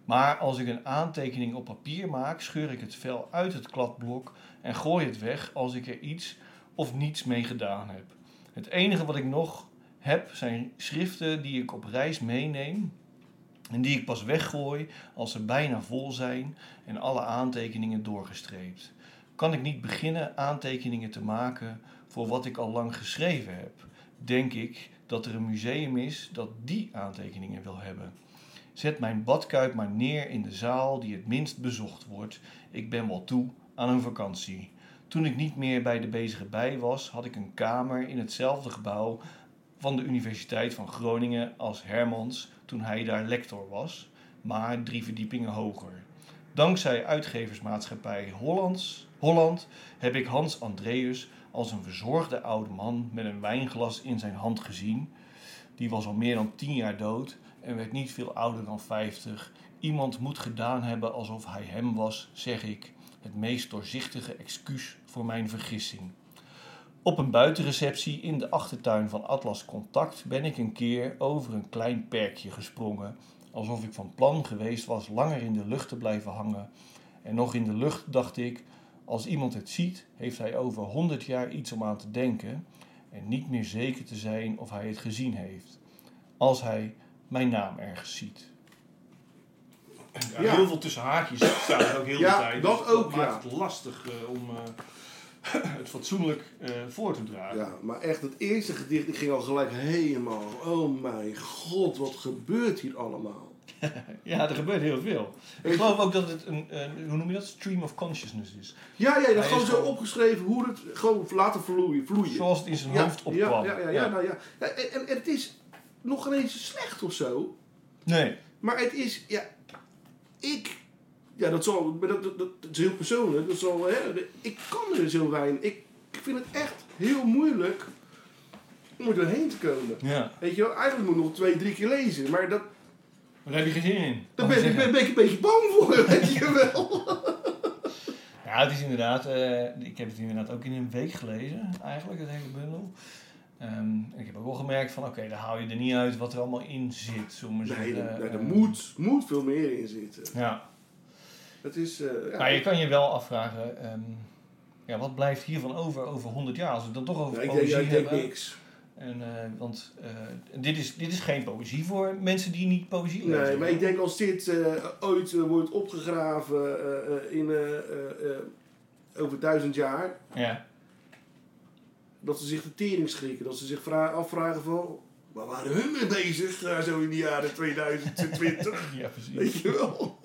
Maar als ik een aantekening op papier maak, scheur ik het vel uit het kladblok en gooi het weg als ik er iets of niets mee gedaan heb. Het enige wat ik nog heb zijn schriften die ik op reis meeneem en die ik pas weggooi als ze bijna vol zijn en alle aantekeningen doorgestreept. Kan ik niet beginnen aantekeningen te maken voor wat ik al lang geschreven heb? Denk ik dat er een museum is dat die aantekeningen wil hebben. Zet mijn badkuip maar neer in de zaal die het minst bezocht wordt. Ik ben wel toe aan een vakantie. Toen ik niet meer bij de bezige bij was, had ik een kamer in hetzelfde gebouw van de Universiteit van Groningen als Hermans toen hij daar lector was, maar drie verdiepingen hoger. Dankzij uitgeversmaatschappij Hollands, Holland heb ik Hans Andreus als een verzorgde oude man met een wijnglas in zijn hand gezien. Die was al meer dan tien jaar dood en werd niet veel ouder dan vijftig. Iemand moet gedaan hebben alsof hij hem was, zeg ik, het meest doorzichtige excuus voor mijn vergissing. Op een buitenreceptie in de achtertuin van Atlas Contact ben ik een keer over een klein perkje gesprongen, alsof ik van plan geweest was langer in de lucht te blijven hangen. En nog in de lucht dacht ik, als iemand het ziet, heeft hij over honderd jaar iets om aan te denken en niet meer zeker te zijn of hij het gezien heeft. Als hij mijn naam ergens ziet. Ja, Ja. Heel veel tussen haakjes staat ook heel Ja, de tijd. dat Dus ook, maakt ja. het lastig eh, om eh, het fatsoenlijk eh, voor te dragen. Ja, maar echt, het eerste gedicht, ik ging al gelijk helemaal. Oh mijn god, wat gebeurt hier allemaal? Ja, er gebeurt heel veel. Ik geloof ook dat het een, een hoe noem je dat? Stream of consciousness is. Ja, ja, dat gewoon zo opgeschreven hoe het gewoon laten vloeien. vloeien. Zoals het in zijn ja, hoofd opkwam. Ja, ja, ja, ja, nou ja. ja en, en, en het is nog geen eens slecht of zo. Nee. Maar het is, ja, ik, ja, dat, zal, maar dat, dat, dat is heel persoonlijk. Dat zal, hè, ik kan er zo weinig. Ik vind het echt heel moeilijk om er doorheen te komen. Ja. Weet je wel, eigenlijk moet ik nog twee, drie keer lezen. Maar dat, Maar daar heb je geen zin in. daar ben, ik ik ben, ik een beetje bang voor, weet je wel. Ja, het is inderdaad, eh, ik heb het inderdaad ook in een week gelezen, eigenlijk, het hele bundel. En ik heb ook wel gemerkt van, oké, daar haal je er niet uit wat er allemaal in zit. Maar Nee, zeggen. er, nee, er Ehm, moet, moet veel meer in zitten. Ja, Het is, eh, ja, maar je kan je wel afvragen, ehm, ja, wat blijft hiervan over over 100 jaar? Als we het dan toch over ja, poëzie ik hebben. niks. En, eh, want eh, dit, is, dit is geen poëzie voor mensen die niet poëzie lezen. Nee, maar ik denk als dit ooit wordt opgegraven in, over duizend jaar, Ja, dat ze zich de tering schrikken. Dat ze zich vra- afvragen van, waar waren hun mee bezig zo in de jaren 2020? ja, precies. Weet je wel?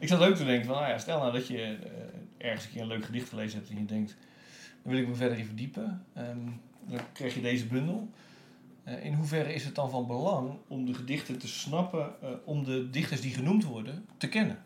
Ik zat ook te denken van, nou ja, stel nou dat je eh, ergens een keer een leuk gedicht gelezen hebt en je denkt, dan wil ik me verder in verdiepen. Ehm, dan krijg je deze bundel. Eh, in hoeverre is het dan van belang om de gedichten te snappen, eh, om de dichters die genoemd worden te kennen?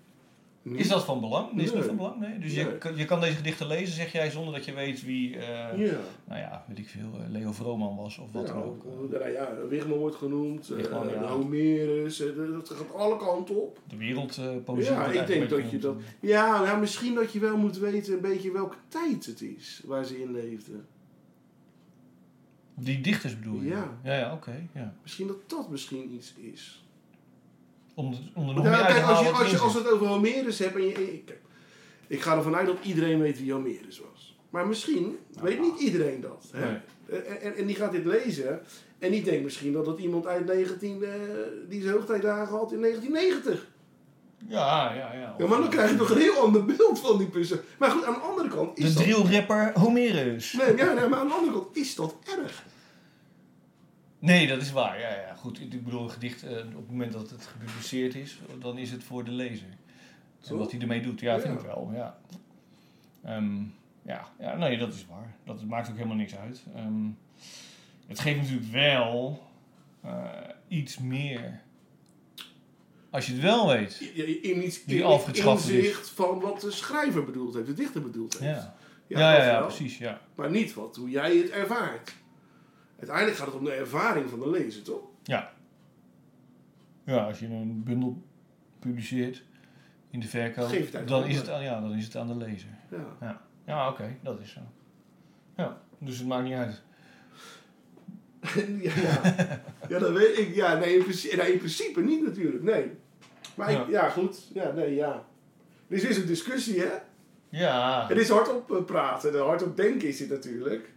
Is dat van belang? Is dat van belang? Nee. Dus Nee. Je, kan, je kan deze gedichten lezen, zeg jij, zonder dat je weet wie, eh, Ja. nou ja, weet ik veel, eh, Leo Vrooman was of wat dan Nou, ook. ja, ja, Wigman wordt genoemd, eh, Wigman, ja. Homerus, eh, dat gaat alle kanten op. De wereldpoëzie. Ja, ik denk dat je dat... Ja, nou, misschien dat je wel moet weten een beetje welke tijd het is waar ze in leefden. Die dichters bedoel je? Ja. Ja, ja oké. ja. Misschien dat dat misschien iets is. Om, de- om er nog Ja, meer uit te kijk, als, je, als, je, als het over Homerus hebben en je... Ik, ik ga ervan uit dat iedereen weet wie Homerus was. Maar misschien weet niet iedereen dat. Hè? Nee. En, en, die gaat dit lezen en die denkt misschien dat het iemand uit 19... eh, die zijn hoogtijdagen had in 1990. Ja, ja, ja. Ja, maar dan krijg je toch een heel ander beeld van die persoon. Maar goed, aan de andere kant De is dat... drillrapper Homerus. Nee, ja, nee, maar aan de andere kant is dat erg. Nee, dat is waar. Ja, ja. Goed, ik bedoel, een gedicht, eh, op het moment dat het gepubliceerd is, dan is het voor de lezer. En wat hij ermee doet, ja, vind Ja. ik wel. Ja. Ehm, ja, ja, nee, dat is waar. Dat maakt ook helemaal niks uit. Ehm, het geeft natuurlijk wel eh, iets meer. Als je het wel weet. In iets Die in, inzicht van wat de schrijver bedoeld heeft, de dichter bedoeld heeft. Ja, ja, ja, ja, precies. Ja. Maar niet wat, hoe jij het ervaart. Uiteindelijk gaat het om de ervaring van de lezer, toch? Ja. Ja, als je een bundel publiceert in de verkoop, Geef het uit dan, is het, aan- ja, dan is het aan de lezer. Ja. Ja, ja oké, dat is zo. Ja, dus het maakt niet uit. ja, ja. ja, dat weet ik. Ja, nee, in principe, nee, in principe niet natuurlijk, nee. Maar ik- Ja. ja. goed. Ja, nee, ja. Dit is een discussie, hè? Ja, Het is hardop eh, praten, en hardop denken is dit natuurlijk.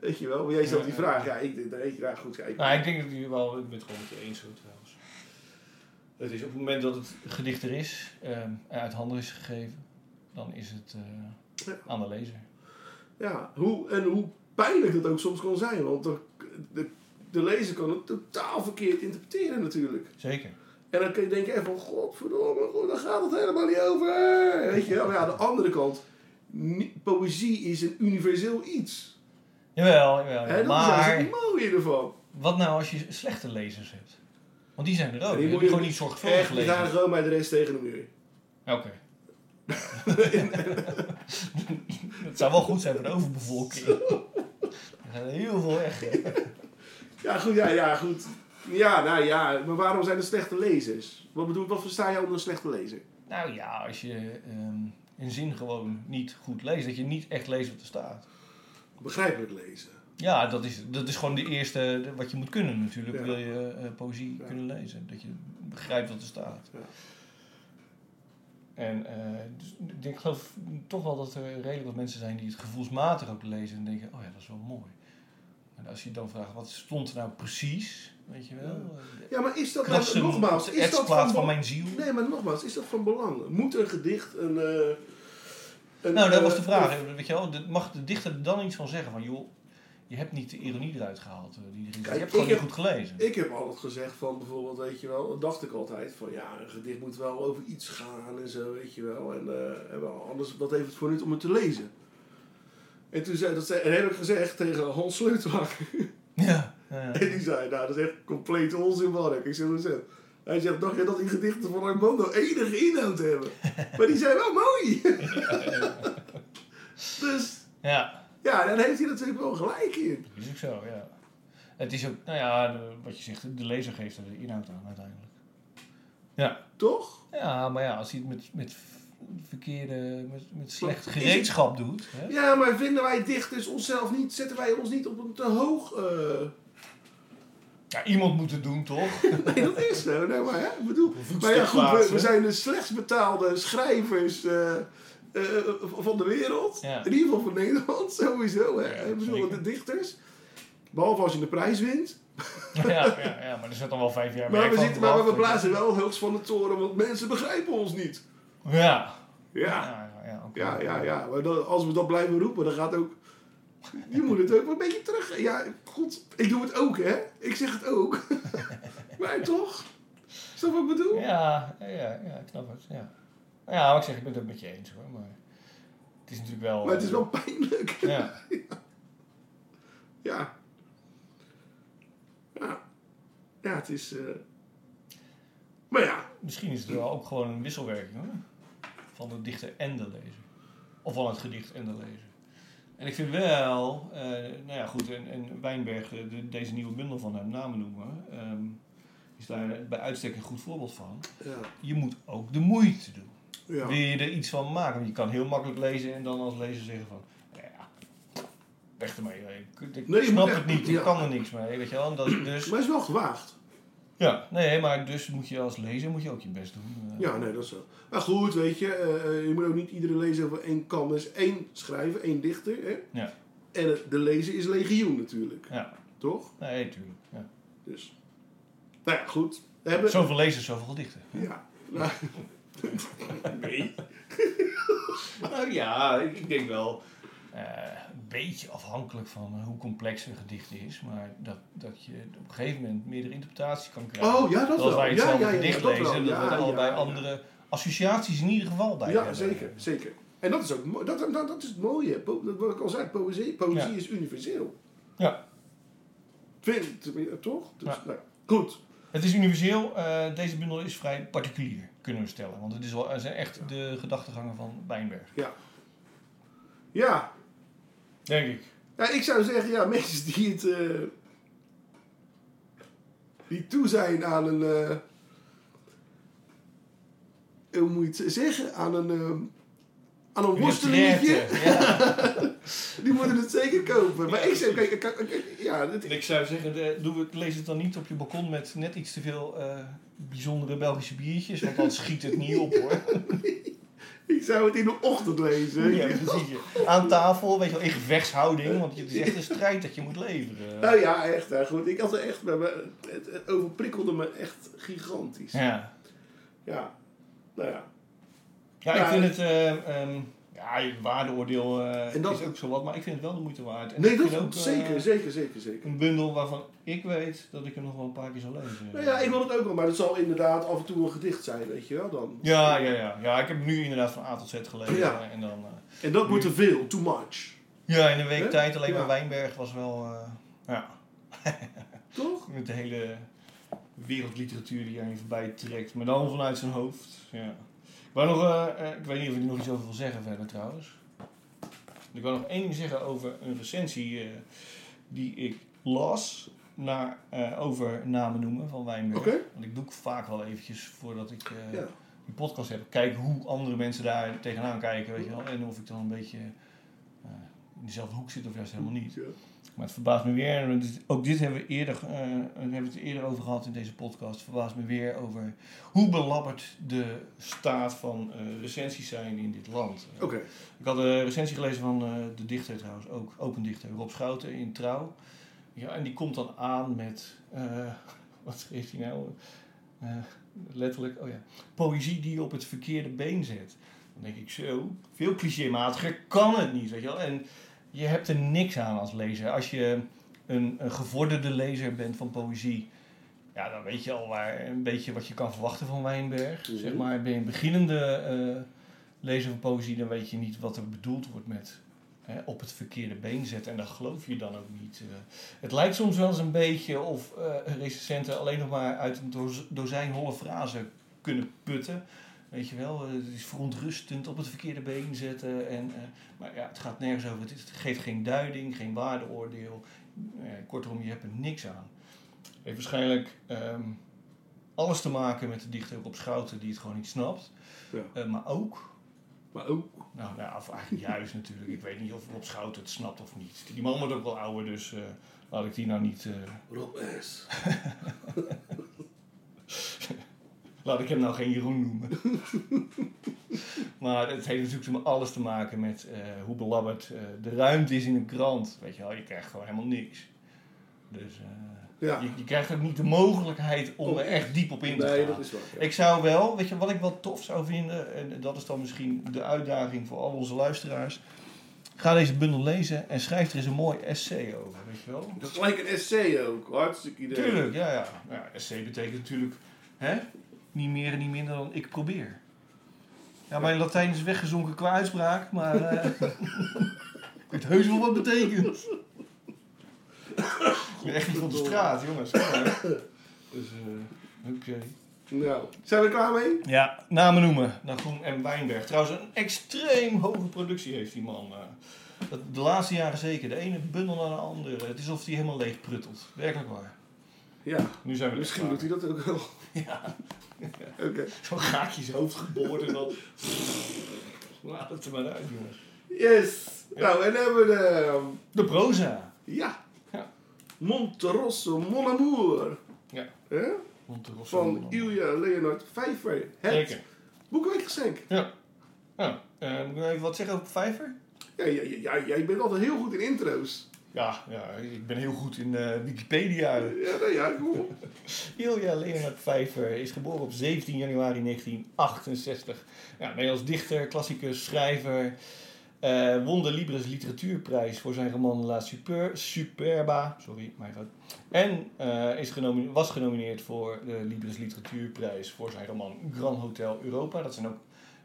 Weet je wel, maar jij stelt die vraag. Ja, ik denk, nee, ja, goed. Ik, nou, ik denk dat jullie wel, ik ben het gewoon met je eens zo trouwens. Het is op het moment dat het gedicht er is, ehm, en uit handen is gegeven, dan is het eh, Ja. aan de lezer. Ja, hoe, en hoe pijnlijk dat ook soms kan zijn. Want de, de, de lezer kan het totaal verkeerd interpreteren natuurlijk. Zeker. En dan kun je denken, eh, van godverdomme, goed, daar gaat het helemaal niet over. Weet je wel, maar ja, aan de andere kant, poëzie is een universeel iets. Jawel, jawel. Hè, jawel. dat is Maar het mooie ervan. wat nou als je slechte lezers hebt? Want die zijn er ook. Die Die, moet die je gewoon niet zorgvuldig Echt, die gaan gewoon bij de rest tegen de muur. Oké. Het zou wel goed zijn voor de overbevolking. Er zijn heel veel weg. Ja, goed, ja, ja, goed. Ja, nou ja, maar waarom zijn er slechte lezers? Wat bedoel, wat versta je onder een slechte lezer? Nou ja, als je een zin gewoon niet goed leest, dat je niet echt leest wat er staat. Begrijpelijk lezen. Ja, dat is, dat is gewoon de eerste wat je moet kunnen natuurlijk. Ja. Wil je eh, poëzie Ja. kunnen lezen. Dat je begrijpt wat er staat. Ja. En eh, dus, ik geloof toch wel dat er redelijk wat mensen zijn die het gevoelsmatig ook lezen en denken, oh ja, dat is wel mooi. En als je dan vraagt, wat stond er nou precies? Weet je wel? Ja, maar is dat Krassen, nou, nogmaals, is dat van, van mijn ziel. Nee, maar nogmaals, is dat van belang? Moet een gedicht een... eh, een Nou, dat was eh, de vraag. Weet je wel, mag de dichter er dan iets van zeggen? Van joh, je hebt niet de ironie eruit gehaald. eh, Die. Kijk, je hebt gewoon niet goed gelezen. Ik heb altijd gezegd van bijvoorbeeld, weet je wel, dat dacht ik altijd van ja, een gedicht moet wel over iets gaan en zo, weet je wel. En, eh, en wel, anders, wat heeft het voor nut om het te lezen? En toen zei, dat zei, en heb ik gezegd tegen Hans Sleutelaar. Ja. ja. En die zei, nou dat is echt compleet onzin Mark. Ik zeg? Hij zegt, dacht je dat die gedichten van Armando enige inhoud hebben? maar die zijn wel mooi. dus ja, ja, daar heeft hij natuurlijk wel gelijk in. dat is ook zo, ja. Het is ook, nou ja, de- wat je zegt, de lezer geeft er de inhoud aan uiteindelijk. Ja. Toch? Ja, maar ja, als hij het met, met verkeerde, met, met slecht gereedschap doet. Hè? Ja, maar vinden wij dichters onszelf niet, zetten wij ons niet op een te hoog... eh, Ja, iemand moet het doen, toch? Nee, dat is zo. Nee, maar, hè, ik bedoel, maar ja, goed, we, zijn de slechtst betaalde schrijvers eh, eh, van de wereld. Ja. In ieder geval van Nederland, sowieso. Hè. Ja, ik bedoel, de dichters. Behalve als je de prijs wint. ja, ja, ja, maar er zit dan wel vijf jaar Maar we, zitten, maar we blazen wel hoogst van de toren, want mensen begrijpen ons niet. Ja. Ja, Ja, ja, ja, ja, ja. ja. Maar als we dat blijven roepen, dan gaat ook... Je moet het ook wel een beetje terug... Ja, god, ik doe het ook, hè. Ik zeg het ook. maar toch? Snap wat ik bedoel? Ja, ja, ja, ik snap het. Ja. ja, maar ik zeg, ik ben het ook met je eens hoor. Maar het is natuurlijk wel. Maar het is wel pijnlijk. Ja, Ja. Ja. Ja, het is... eh, Maar ja. misschien is het wel ook gewoon een wisselwerking hoor. Van de dichter en de lezer. Of van het gedicht en de lezer. En ik vind wel, eh, nou ja goed, en, en Wijnberg, eh, de, deze nieuwe bundel van hem, namen noemen, ehm, is daar bij uitstek een goed voorbeeld van. Ja. Je moet ook de moeite doen. Ja. Wil je er iets van maken? Want je kan heel makkelijk lezen en dan als lezer zeggen van... Ja, weg ermee. Ik, ik Nee, snap het echt- niet, ik ja. kan er niks mee. Weet je wel? Dat is dus... Maar het is wel gewaagd. Ja, nee, maar dus moet je als lezer moet je ook je best doen. Eh, Ja, nee, dat is zo. Maar goed, weet je, eh, eh, je moet ook niet iedere lezer over één kam. Is één schrijver, één dichter. Hè? Ja. En het- de lezer is legioen natuurlijk. Ja, Toch? nee, tuurlijk. Ja. Dus. Nou ja, goed. We hebben... Zoveel lezers, zoveel gedichten. Ja. Nou, nee. Nou ja, ik denk wel eh, een beetje afhankelijk van eh, hoe complex een gedicht is. Maar dat, dat je op een gegeven moment meerdere interpretaties kan krijgen. Oh, ja, dat als wel. wij Ja, hetzelfde ja, ja, gedicht wel. lezen, dat Ja, we er allebei ja, ja. andere associaties in ieder geval bij Ja, hebben. zeker, zeker. En dat is ook. Dat, dat, dat is het mooie. Po- dat wat ik al zei, poëzie, poëzie Ja. is universeel. Ja. Vind, toch? Dus, Ja. nou, goed. Het is universeel. eh, deze bundel is vrij particulier, kunnen we stellen. Want het is wel, het zijn echt de gedachtegangen van Wijnberg. Ja. Denk ik. ja, ik zou zeggen, ja, mensen die het... eh, die toe zijn aan een... eh, hoe moet je het zeggen? Aan een... eh, aan een worstelingetje. Ja. Die moeten het zeker kopen. Maar ik zeg, kijk, kijk, kijk, ja, dit, ik zou zeggen, de, doe het, lees het dan niet op je balkon met net iets te veel bijzondere Belgische biertjes. Want dan schiet het niet op hoor. ik zou het in de ochtend lezen. Ja, precies. Aan tafel, weet je wel, in gevechtshouding. Want het is echt een strijd dat je moet leveren. Nou ja, echt. Goed. Ik had er echt, me- het, overprikkelde me echt gigantisch. Ja. Ja. Nou ja. Ja, ik vind het... eh, ehm, ja, je waardeoordeel eh, En dat- is ook zo wat. Maar ik vind het wel de moeite waard. En Nee, dat ook, eh, zeker, zeker, zeker, zeker. Een bundel waarvan ik weet dat ik hem nog wel een paar keer zal lezen. Nou ja, ik wil het ook wel, maar het zal inderdaad af en toe een gedicht zijn, weet je wel. Dan. Ja, ja, ja. ja, ik heb nu inderdaad van A tot Z gelezen. Ja. En dan, eh, En dat moet te veel, too much. ja, in een week tijd alleen Ja. maar Wijnberg was wel... ja, Toch? met de hele wereldliteratuur die aan je voorbij trekt. Maar dan vanuit zijn hoofd. Ja. Ik wou nog... eh, ik weet niet of ik er nog iets over wil zeggen verder trouwens. Ik wil nog één ding zeggen over een recensie eh, die ik las naar, eh, over namen noemen van Wijnberg. Want ik doe ik vaak wel eventjes voordat ik Ja. die podcast heb. Kijken hoe andere mensen daar tegenaan kijken, weet je wel. En of ik dan een beetje in dezelfde hoek zit of juist helemaal niet. Ja. Maar het verbaast me weer, en ook dit hebben we, eerder, eh, hebben we het eerder over gehad in deze podcast. Het verbaast me weer over hoe belabberd de staat van eh, recensies zijn in dit land. Eh, Oké. ik had een recensie gelezen van de dichter trouwens, ook open dichter, Rob Schouten in Trouw. Ja, en die komt dan aan met, wat schreef hij nou? Letterlijk, oh ja, poëzie die je op het verkeerde been zet. Dan denk ik zo, veel clichématiger kan het niet, weet je wel. En je hebt er niks aan als lezer. Als je een, een gevorderde lezer bent van poëzie, ja, dan weet je al waar, een beetje wat je kan verwachten van Wijnberg. Mhm. Zeg maar, ben je een beginnende eh, lezer van poëzie, dan weet je niet wat er bedoeld wordt met hè, op het verkeerde been zetten. En dat geloof je dan ook niet. eh. het lijkt soms wel eens een beetje of eh recensenten alleen nog maar uit een doz- dozijn holle frazen kunnen putten. Weet je wel, eh, het is verontrustend op het verkeerde been zetten. En, eh, maar ja, het gaat nergens over. Het, geeft geen duiding, geen waardeoordeel. Eh, kortom, je hebt er niks aan. Het heeft waarschijnlijk ehm, alles te maken met de dichter op Schouten die het gewoon niet snapt. Ja. Maar ook, Maar ook, nou ja, of eigenlijk juist natuurlijk. Ik weet niet of Rob Schouten het snapt of niet. Die man wordt ook wel ouder, dus laat ik die nou niet... Rob S. Laat ik hem nou geen Jeroen noemen. maar het heeft natuurlijk alles te maken met eh, hoe belabberd eh, de ruimte is in een krant. Weet je wel, je krijgt gewoon helemaal niks. Dus eh, Ja. je, je krijgt ook niet de mogelijkheid om er echt diep op in te Nee, gaan. dat is ja. Ik zou wel, weet je wat ik wel tof zou vinden, en dat is dan misschien de uitdaging voor al onze luisteraars. Ga deze bundel lezen en schrijf er eens een mooi essay over, weet je wel? Dat is gelijk een essay ook. Hartstikke idee. Tuurlijk, ja, ja. Nou, ja essay betekent natuurlijk hè, niet meer en niet minder dan ik probeer. Ja, mijn Latijn is weggezonken qua uitspraak, maar eh ik weet heus wel wat het betekent. ik ben echt niet van de straat, jongens. Dus, eh, oké. Nou, zijn we er klaar mee? Ja, namen noemen. naar Groen en Wijnberg. Trouwens, een extreem hoge productie heeft die man. eh. Dat- De laatste jaren zeker. De ene bundel naar de andere. Het is alsof hij helemaal leeg pruttelt. Werkelijk waar. Ja. Nu zijn we Misschien klaar. doet hij dat ook wel. Ja. Oké. Zo'n zijn hoofd geboord en dan... Laat het er maar uit, jongens. Yes. Nou, en dan hebben we de... ehm, De proza. Ja. Ja. Monterosso Mon Amour. Ja. Hè? Monterosso. Van Ilja Leonard Vijver. Het Zeker. Ja. Ja. Eh, moet ik nog even wat zeggen over Vijver? Ja, ja, ja, jij bent altijd heel goed in intro's. Ja, ja, ik ben heel goed in eh, Wikipedia. Ja, nou ja, op. Ilja Leonard Vijver is geboren op 17 januari 1968. Ja, Nederlands dichter, klassicus, schrijver. Eh, won de Libris Literatuurprijs voor zijn roman La Super, Superba. Sorry, mijn fout. En eh, is genomine- was genomineerd voor de Libris Literatuurprijs voor zijn roman Grand Hotel Europa. Dat zijn ook,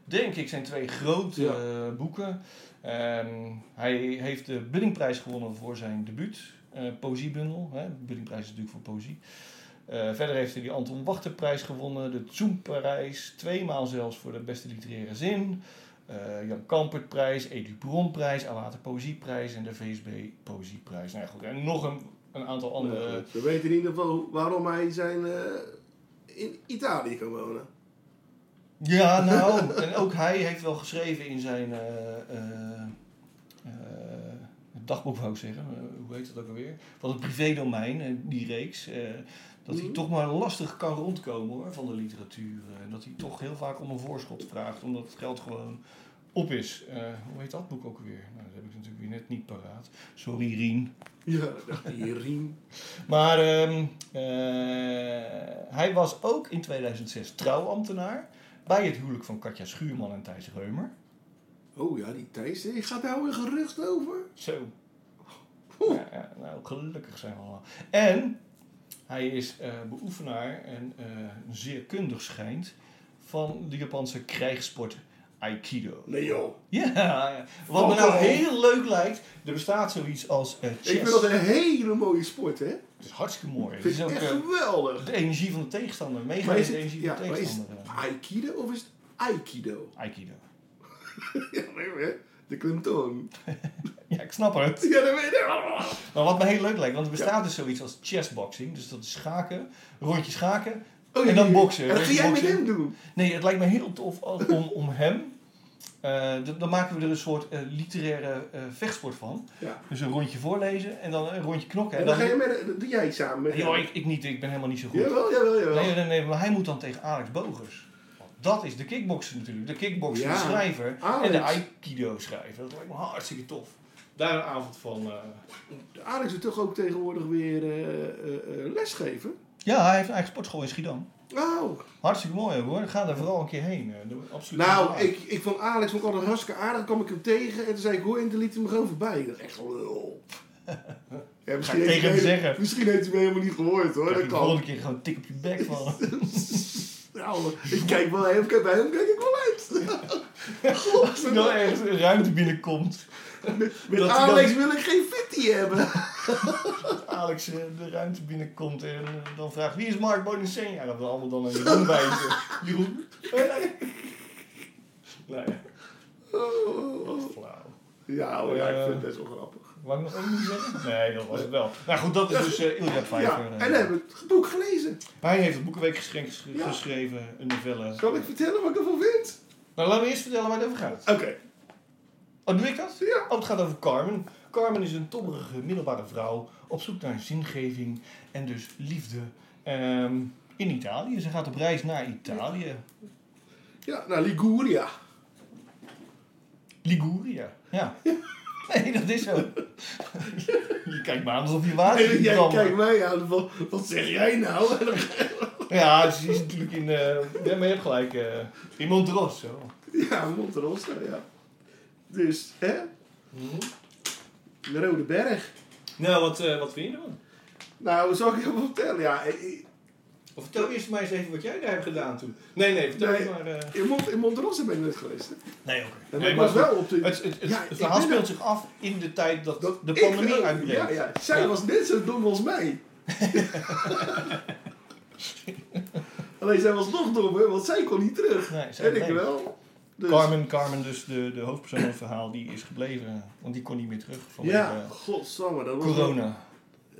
denk ik, zijn twee grote Ja. eh, boeken. Ehm, hij heeft de Buddingprijs gewonnen voor zijn debuut, eh poëziebundel. Hè? De Buddingprijs is natuurlijk voor poëzie. Eh, verder heeft hij de Anton Wachterprijs gewonnen, de Zoemprijs, tweemaal zelfs voor de beste literaire zin. Jan Kampertprijs, Edu Bronprijs, Awater Poëzieprijs en de VSB Poëzieprijs. Nou ja, goed, en nog een, een aantal andere. Nou, we weten in ieder geval waarom hij zijn, in Italië kan wonen. Ja, nou, en ook hij heeft wel geschreven in zijn eh, eh, eh, dagboek, wou ik zeggen, hoe heet dat ook alweer? Van het privédomein, die reeks. dat hij Mhm. toch maar lastig kan rondkomen hoor, van de literatuur. En dat hij toch heel vaak om een voorschot vraagt, omdat het geld gewoon op is. Hoe heet dat boek ook alweer? Nou, dat heb ik natuurlijk weer net niet paraat. Sorry, Rien. Ja, Riem. Maar ehm, eh, hij was ook in 2006 trouwambtenaar bij het huwelijk van Katja Schuurman en Thijs Reumer. Oh ja, die Thijs, eh, gaat daar een gerucht over? Zo. Ja, ja, nou, gelukkig zijn we allemaal. En hij is eh, beoefenaar en eh, zeer kundig schijnt van de Japanse krijgssport Aikido. Nee joh. Ja, ja. wat me nou heel leuk lijkt, er bestaat zoiets als chess. Ik vind dat een hele mooie sport, hè? Het is hartstikke mooi. Het is ook echt eh, geweldig. de energie van de tegenstander. Maar met is de het, energie ja, van de maar is het tegenstander. Aikido of is het Aikido? Aikido. Ja, nee, hè? De klemtoon. Ja, ik snap het. Ja, dat weet ik. Maar wat me heel leuk lijkt, want er bestaat dus zoiets als chessboxing. Dus dat is schaken, rondje schaken. Oh, En dan boksen. En dat ga jij met hem doen? Nee, het lijkt me heel tof om, om hem. Eh, dan maken we er een soort eh, literaire eh, vechtsport van. Ja. Dus een rondje voorlezen en dan een rondje knokken. En dan ga je met, doe jij samen met Joh, ik, ik niet, ik ben helemaal niet zo goed. Jawel, jawel, jawel. Nee, nee, nee, maar hij moet dan tegen Alex Bogers. Want Dat is de kickboxer natuurlijk. De kickboxer, Ja, de schrijver Alex. en de aikido schrijver. Dat lijkt me hartstikke tof. daar een avond van... Alex doet toch ook tegenwoordig weer lesgeven? Ja, hij heeft een eigen sportschool in Schiedam. Oh, Hartstikke mooi hoor. Ga daar vooral een keer heen. Eh, Absoluut. nou, ik, ik vond Alex ik altijd hartstikke aardig. Dan kwam ik hem tegen en toen zei ik, hoor, en toen liet hij me gewoon voorbij. Ik dacht, echt lul. Ja, misschien, Ga ik heeft tegen hij hem zeggen. misschien heeft hij me helemaal niet gehoord hoor. Krijg Dat de kan. volgende keer gewoon tik op je bek van. Nou, ik kijk wel kijk, bij hem kijk ik wel uit. Als er nou ergens een ruimte binnenkomt. Met hij Alex dan- wil ik geen fitty hebben. Alex eh, de ruimte binnenkomt en eh, dan vraagt wie is Mark Bonicen? Ja, dat we allemaal dan aan Jeroen wijzen. Jeroen? nou ja, wat flauw. Ja, hoor, ja, ik Eh, vind het best wel grappig. Wou ik nog één ding zeggen? Nee, dat was het wel. Nou goed, dat is dus uh, Ilja Pfeiffer. Ja, eh. en dan heb ik het boek gelezen. Hij heeft het Boekenweekgeschenk ges- Ja. geschreven, een novelle. Zal ik vertellen wat ik ervan vind? Nou, laten we eerst vertellen waar het over gaat. Oké. Oh, doe ik dat? Ja. Oh, het gaat over Carmen. Carmen is een tobberige middelbare vrouw op zoek naar zingeving en dus liefde ehm, in Italië. Ze gaat op reis naar Italië. Ja, naar Liguria. Liguria. Ja. Nee, dat is zo. je kijkt me aan alsof je water ziet jij kijkt mij aan van, wat zeg jij nou? Ja, ze is natuurlijk in... eh ja, maar je hebt gelijk. eh, in Monterosso. Ja, Monterosso, ja. Dus, hè? De Rode Berg. Nou, wat, eh, wat vind je ervan? Nou, zal ik je wel vertellen? Ja, ik- Of vertel eerst maar eens even wat jij daar hebt gedaan toen. Nee, nee, vertel Nee. maar... eh, in, Mont in Monterosso ben ik nooit geweest. Hè? Nee, oké. En Nee, ik maar was wel op de... Het, het, het, Ja, het ik verhaal ben speelt zich af in de tijd dat, dat de ik- pandemie uitbreekt. Ja, ja. Zij Ja. was net zo dom als mij. Alleen zij was nog dommer, want zij kon niet terug. Nee, zij en ik bleef. wel. Dus, Carmen, Carmen, dus de, de hoofdpersoon van het verhaal, die is gebleven. Want die kon niet meer terug vanwege Ja, godsamme. Dat was Wel, corona.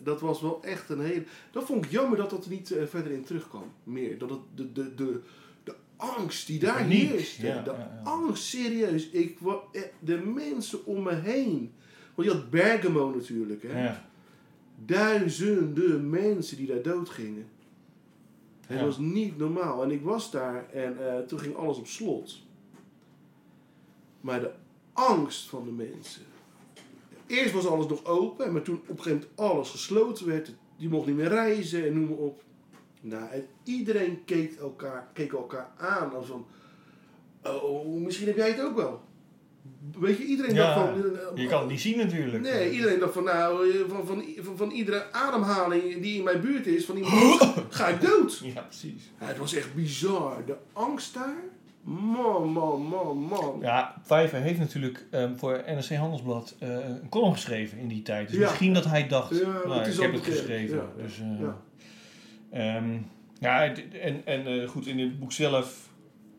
dat was wel echt een hele... Dat vond ik jammer dat dat er niet eh, verder in terugkwam. Meer. Dat het, de, de, de, de angst die daar heerste. ja, de ja, ja. angst, serieus. Ik, eh, de mensen om me heen. Want je had Bergamo natuurlijk. Hè? Ja. duizenden mensen die daar doodgingen. Het was niet normaal. En ik was daar en eh, toen ging alles op slot. Maar de angst van de mensen. Eerst was alles nog open, maar toen op een gegeven moment alles gesloten werd, je mocht niet meer reizen en noem maar op. Nou, en iedereen keek elkaar, keek elkaar aan als van, oh, misschien heb jij het ook wel. Weet je, iedereen Ja, dacht van... Je kan het niet zien natuurlijk. Nee, iedereen dacht van nou, eh, van, van, van, van iedere ademhaling die in mijn buurt is, van iemand ga ik dood. Ja, precies. Ja, het was echt bizar. De angst daar. Man, man, man, man. Ja, Pfeiffer heeft natuurlijk ehm, voor NRC Handelsblad eh, een column geschreven in die tijd. Dus Ja. misschien dat hij dacht, Ja, nou, ik heb het geschreven. Ja, dus, ja. ehm, ja, het- en, en eh, goed, in het boek zelf,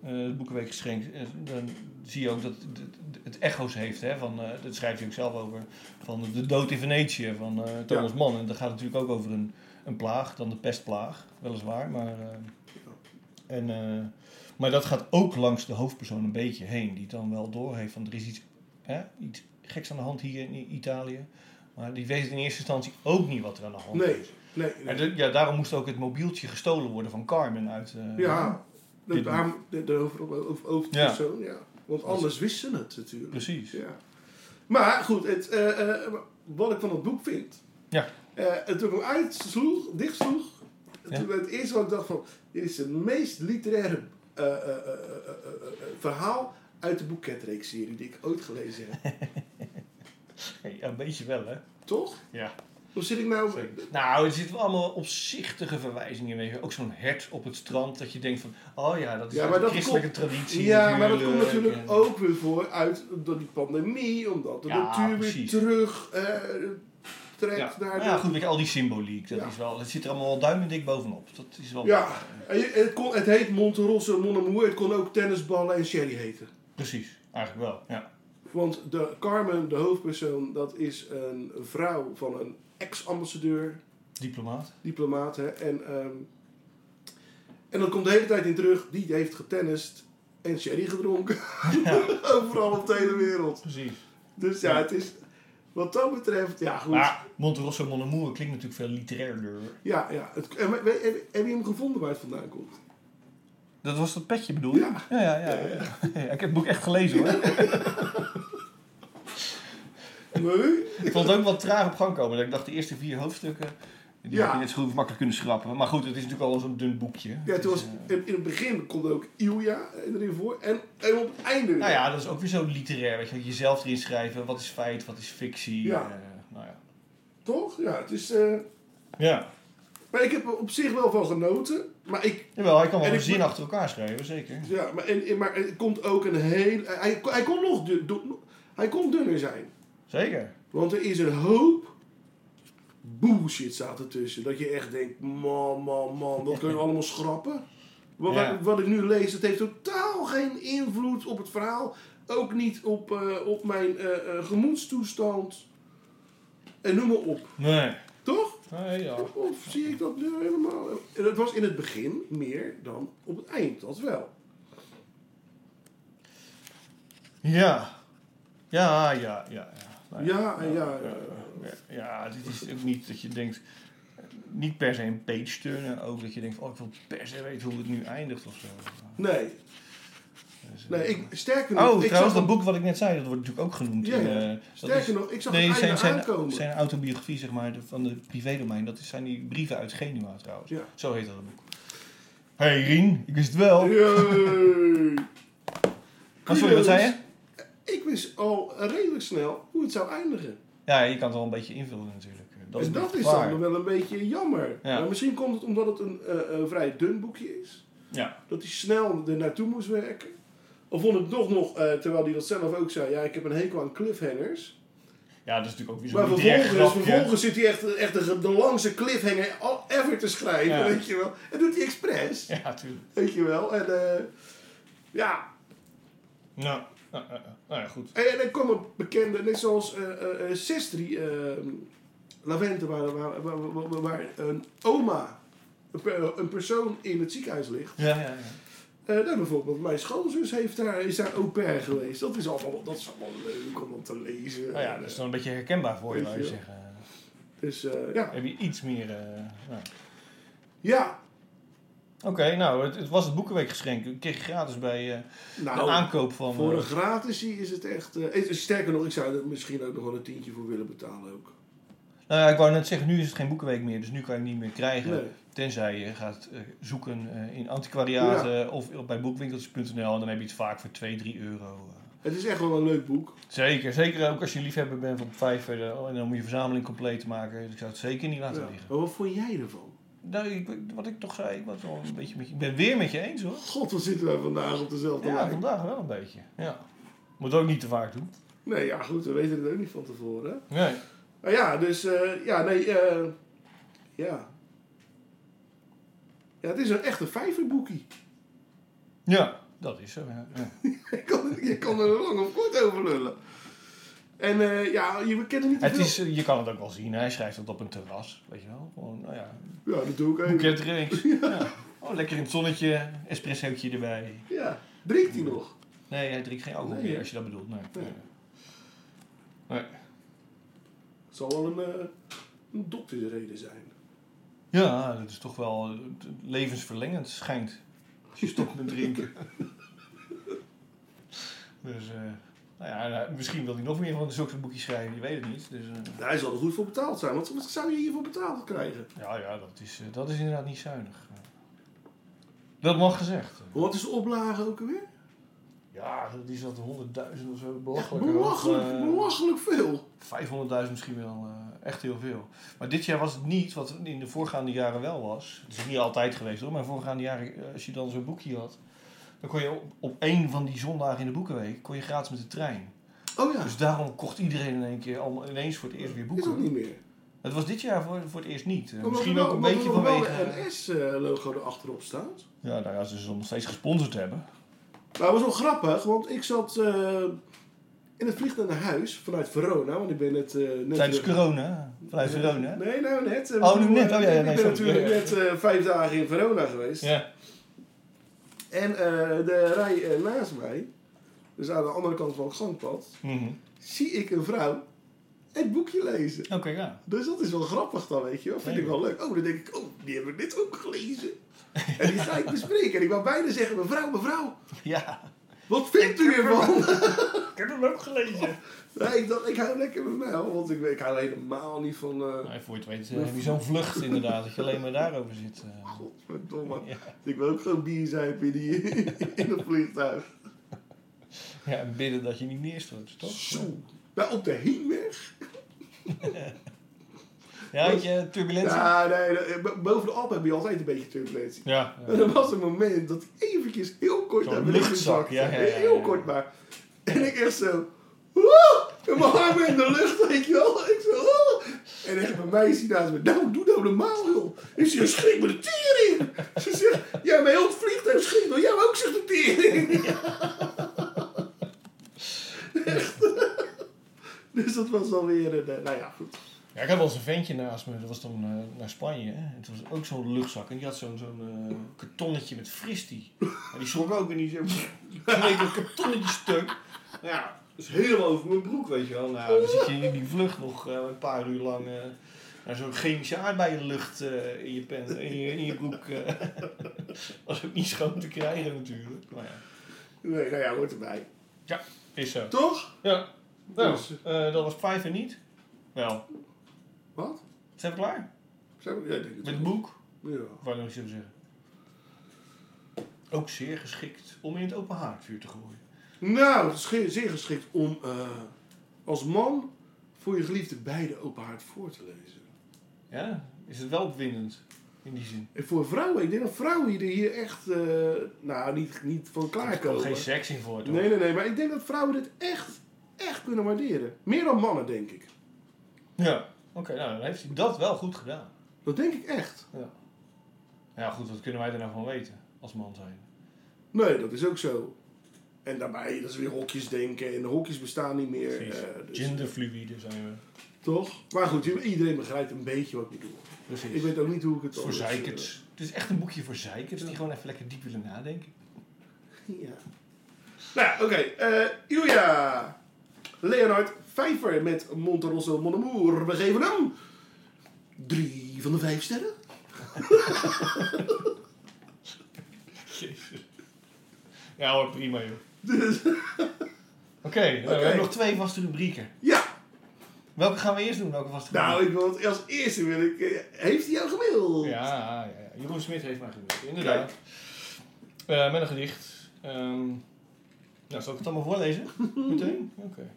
het Boekenweekgeschenk, dan zie je ook dat het, het- echo's heeft. Hè, van, dat schrijft hij ook zelf over. Van de dood in Venetië van Thomas Mann. En dat gaat natuurlijk ook over een, een plaag, dan de pestplaag, weliswaar. Maar, en, maar dat gaat ook langs de hoofdpersoon een beetje heen. Die dan wel doorheeft van er is iets, hè, iets geks aan de hand hier in Italië. Maar die weet in eerste instantie ook niet wat er aan de hand Nee, is. nee. Nee. de- ja, daarom moest ook het mobieltje gestolen worden van Carmen uit... eh, Ja, de, de, de, de over, over, hoofdpersoon, ja. Want anders wisten ze het natuurlijk. Precies. Ja. Maar goed, het, eh, eh, wat ik van het boek vind. Ja. En toen ik hem uitsloeg, dichtsloeg. Ja. Toen het eerste wat ik dacht van... Dit is het meest literaire eh, eh, eh, verhaal uit de boeketreeks-serie die ik ooit gelezen heb. Ja, een beetje wel, hè? Toch? Ja. Hoe zit ik nou? Nou, er zitten wel allemaal opzichtige verwijzingen in. Ook zo'n hert op het strand, dat je denkt van... Oh ja, dat is Ja, maar dat christelijke komt- traditie Ja, maar dat komt natuurlijk en- ook weer voor uit door die pandemie, omdat de Ja, natuur precies. weer terug trekt Ja, naar ja goed, je, al die symboliek, dat Ja. is wel... Het zit er allemaal duimendik bovenop. Dat is wel... Ja, en je- het, kon, het heet Monterosso Mon Amour, het kon ook tennisballen en sherry heten. Precies, eigenlijk wel, ja. Want de Carmen, de hoofdpersoon, dat is een vrouw van een ex-ambassadeur, Diplomaat. diplomaat. Hè, en, ehm, en dat komt de hele tijd in terug, die heeft getennist en sherry gedronken. Overal op de hele wereld. Precies. Dus ja, Ja. het is wat dat betreft, ja goed. Maar Monterosso klinkt natuurlijk veel literairder. Ja, ja. Het, en, heb, je hem gevonden waar het vandaan komt? Dat was dat petje bedoel je? Ja. Ja, ja, ja. ja. ik heb het boek echt gelezen hoor. Nee? Ik vond het ook wat traag op gang komen. Dat ik dacht, de eerste vier hoofdstukken, die Ja. heb je net zo goed makkelijk kunnen schrappen. Maar goed, het is natuurlijk al zo'n dun boekje. Ja, Het toen was, eh, in, in het begin komt er ook Ilja erin voor. En, en op het einde. Nou ja, dat is ook weer zo literair. Weet je, jezelf erin schrijven. Wat is feit, wat is fictie. Ja. eh, nou ja. Toch? Ja, het is... eh, ja. maar ik heb er op zich wel van genoten. Maar ik... Jawel, hij kan wel En een zin achter elkaar schrijven, zeker. Ja, maar, en, maar er komt ook een heel... Hij, hij kon nog... dun- dun- hij kon dunner zijn. Zeker. Want er is een hoop bullshit staat ertussen. Dat je echt denkt, man, man, man, dat kun je allemaal schrappen. Wat, Ja. wat ik nu lees, dat heeft totaal geen invloed op het verhaal. Ook niet op, eh, op mijn eh, eh, gemoedstoestand. En noem maar op. Nee. Toch? Nee, ja. Of zie ik dat nu helemaal? En het was in het begin meer dan op het eind, dat wel. Ja. Ja, ja, ja. ja. Ja, en ja. Ja, ja, ja, dit is ook niet dat je denkt, niet per se een page turner, ook dat je denkt, oh ik wil per se weten hoe het nu eindigt of zo. Nee. Dus, eh, Nee, ik, sterker nog, oh, ik trouwens, dat boek wat ik net zei, dat wordt natuurlijk ook genoemd. Ja, eh, Sterker is- nog, ik zag nee, het zijn, zijn, aankomen. zijn autobiografie, zeg maar, de- van de privédomein, dat zijn die brieven uit Genua trouwens. Ja. Zo heet dat boek. hey, Rien, ik wist het wel. Oh, sorry, wat zei je? Ik wist al redelijk snel hoe het zou eindigen. Ja, je kan het wel een beetje invullen natuurlijk. Dat is en een dat is dan wel een beetje jammer. Ja. Maar misschien komt het omdat het een, eh, een vrij dun boekje is. Ja. Dat hij snel er naartoe moest werken. Of vond ik toch nog, eh, terwijl hij dat zelf ook zei, ja, ik heb een hekel aan cliffhangers. ja, dat is natuurlijk ook weer Maar vervolgens, vervolgens zit hij echt, echt de, de langste cliffhanger al ever te schrijven, Ja. weet je wel. En doet hij expres, Ja, tuurlijk. weet je wel. En eh, ja, Nou, nou, ja, goed. En er komen bekende, net zoals eh eh, eh, Sestri, eh, Lavente, waar, waar, waar, waar- een oma, een, per- een persoon in het ziekenhuis ligt. Ja, ja, ja. Daar bijvoorbeeld, mijn schoonzus heeft daar, is daar au pair geweest. Dat is allemaal, dat is allemaal leuk om te lezen. Nou ja, dat is dan een beetje herkenbaar voor je, zou je zeggen. Dus ja. Heb je iets meer... nou. Ja, Oké, nou, het, het was het Boekenweekgeschenk. Ik kreeg gratis bij eh, de aankoop van... voor eh, een gratis is het echt... eh, eh, sterker nog, ik zou er misschien ook nog wel een tientje voor willen betalen ook. nou ja, ik wou net zeggen, nu is het geen Boekenweek meer, dus nu kan je hem niet meer krijgen. Nee. Tenzij je gaat eh, zoeken eh, in antiquariaten of op- bij boekwinkeltjes.nl en dan heb je het vaak voor 2, 3 euro. eh. Het is echt wel een leuk boek. Zeker, zeker ook als je liefhebber bent van vijf eh, en dan moet je verzameling compleet maken. Dus ik zou het zeker niet laten Ja. liggen. Maar wat vond jij ervan? Nou, wat ik toch zei, ik, was wel een beetje met je, ik ben weer met je eens hoor. God, wat zitten wij vandaag op dezelfde Ja, lijn. vandaag wel een beetje. Ja. Moet ook niet te vaak doen. Nee, ja goed, we weten het ook niet van tevoren. hè. Nee. Maar ja, dus uh, ja, nee, uh, ja. Ja, het is een echte vijverboekie. Ja, dat is zo. Ja. Ja. je, kan, je kan er lang of kort over lullen. En uh, ja, je kent er niet het is, Je kan het ook wel zien. Hij schrijft het op een terras. Weet je wel. Gewoon, nou ja. Ja, dat doe ik even. Boekje drinks. ja. oh, lekker in het zonnetje. Espressootje erbij. Ja, drinkt hij nog? Nee, hij drinkt geen alcohol Nee, meer als je dat bedoelt. Nee. Nee. Het zal wel een, uh, een doktersreden zijn. Ja, dat is toch wel levensverlengend schijnt. Als je stopt met drinken. dus, uh, nou ja, nou, misschien wil hij nog meer van zulke boekjes schrijven, je weet het niet. Dus, uh, hij zal er goed voor betaald zijn. Wat, wat zou je hiervoor betaald krijgen? Ja, ja, dat is, uh, dat is inderdaad niet zuinig. Dat mag gezegd. Wat is de oplage ook alweer? Ja, die zat 100.000 of zo. Belachelijk. Belachelijk, uh, belachelijk veel. 500.000 misschien wel. Echt heel veel. Maar dit jaar was het niet wat in de voorgaande jaren wel was. Het is niet altijd geweest hoor, maar in de voorgaande jaren, als je dan zo'n boekje had, dan kon je op, op één van die zondagen in de boekenweek kon je gratis met de trein. Oh ja. Dus daarom kocht iedereen in één keer allemaal ineens voor het eerst weer boeken. Is dat niet meer? Het was dit jaar voor, voor het eerst niet. Maar Misschien ook een maar beetje vanwege... de NS-logo erachterop staat. Ja, nou ja, ze zullen nog steeds gesponsord hebben. Nou, dat was wel grappig, want ik zat uh, in het vliegtuig naar huis vanuit Verona, want ik ben net... Uh, net Tijdens corona? Vanuit Verona? Nee, nou net. Uh, oh, nu net? Oh ja, ja Ik ben natuurlijk net vijf dagen in Verona geweest. Ja. En uh, de rij naast mij, dus aan de andere kant van het gangpad, mm -hmm. zie ik een vrouw het boekje lezen. Oké, okay, ja. Dus dat is wel grappig dan, weet je wel. Vind ik wel leuk. Oh, dan denk ik, oh, die hebben dit ook gelezen. en die ga ik bespreken. En ik wou bijna zeggen, mevrouw, mevrouw. Ja. Wat vindt u hiervan? Ik heb hem ook gelezen. Nee, ik dacht, ik hou lekker met mij, want ik, ik hou helemaal niet van... eh Nou, voor je het weet eh, heb je zo'n vlucht inderdaad, dat je alleen maar daarover zit. eh. Godverdomme. Ja. Ik wil ook gewoon bier zijn in, die, in het vliegtuig. Ja, en bidden dat je niet neerstort, toch? Zo. Nou, op de heenweg. Ja, had je turbulentie? Ja, nee, bo- boven de Alp heb je altijd een beetje turbulentie. Ja. En er was een moment dat ik eventjes heel kort naar beneden zakte. ja, Heel kort maar. En ik echt zo... En mijn armen in de lucht, weet je wel. Ik zo... En echt mijn meisje naast me. Nou, doe nou normaal, joh. Ik zeg, schrik me de tering. Ze zegt, ja, mijn heel het vliegtuig schrikt door jou ook, zegt de tering. Echt. Dus dat was alweer een... eh, Nou ja, goed. Ja, ik had wel eens een ventje naast me, dat was dan eh, naar Spanje. Hè? En het was ook zo'n luchtzak en die had zo'n zo'n eh, kartonnetje met fristie. En die schrok ook en die zo, die kneep een kartonnetje stuk. Nou ja, dus helemaal over mijn broek, weet je wel. Nou, dan zit je in die vlucht nog eh, een paar uur lang... naar zo'n chemische aardbeienlucht eh in, je pen, in, je, in je broek. was ook niet schoon te krijgen natuurlijk. Maar ja, Nee, nou ja, hoort erbij. is zo. Toch? Ja, nou, Dus- dat was vijf en niet. Wel, Wat? zijn we klaar? Zijn we? Ja, ik denk het Met het boek? Ja. Ik nog iets over zeggen. Ook zeer geschikt om in het open haardvuur te gooien. Nou, het is ge- zeer geschikt om eh, als man voor je geliefde beide open haard voor te lezen. Ja, is het wel opwindend in die zin. En voor vrouwen, ik denk dat vrouwen hier- echt, eh, nou, niet, niet van Er komt klaarkomen. geen seks in voor, toch? Nee, nee, nee, maar ik denk dat vrouwen dit echt, echt kunnen waarderen. Meer dan mannen, denk ik. Ja, oké, nou dan heeft hij dat wel goed gedaan. Dat denk ik echt. Ja, goed, wat kunnen wij er nou van weten als man zijn? Nee, dat is ook zo. En daarbij, dat is weer hokjes denken en de hokjes bestaan niet meer. Dus- Genderfluïde zijn we. Toch? Maar goed, iedereen begrijpt een beetje wat ik bedoel. Precies. Ik weet ook niet hoe ik het voor anders, eh, zeikers. Het is echt een boekje voor zeikers die gewoon even lekker diep willen nadenken. Ja. Nou, ja, oké. eh Ilja. Leonard Vijver met Monterosso Mon Amour. We geven hem drie van de vijf sterren. Jezus. Ja hoor, prima joh. Dus, Oké, we hebben nog twee vaste rubrieken. ja. Welke gaan we eerst doen? Welke vaste rubriek? Nou, ik wil als eerste wil ik. eh, heeft hij jou gemaild? Ja, ja. Jeroen Smit heeft mij gemaild, inderdaad. Eh, met een gedicht. Ehm nou, zal ik het allemaal voorlezen? Meteen? Oké.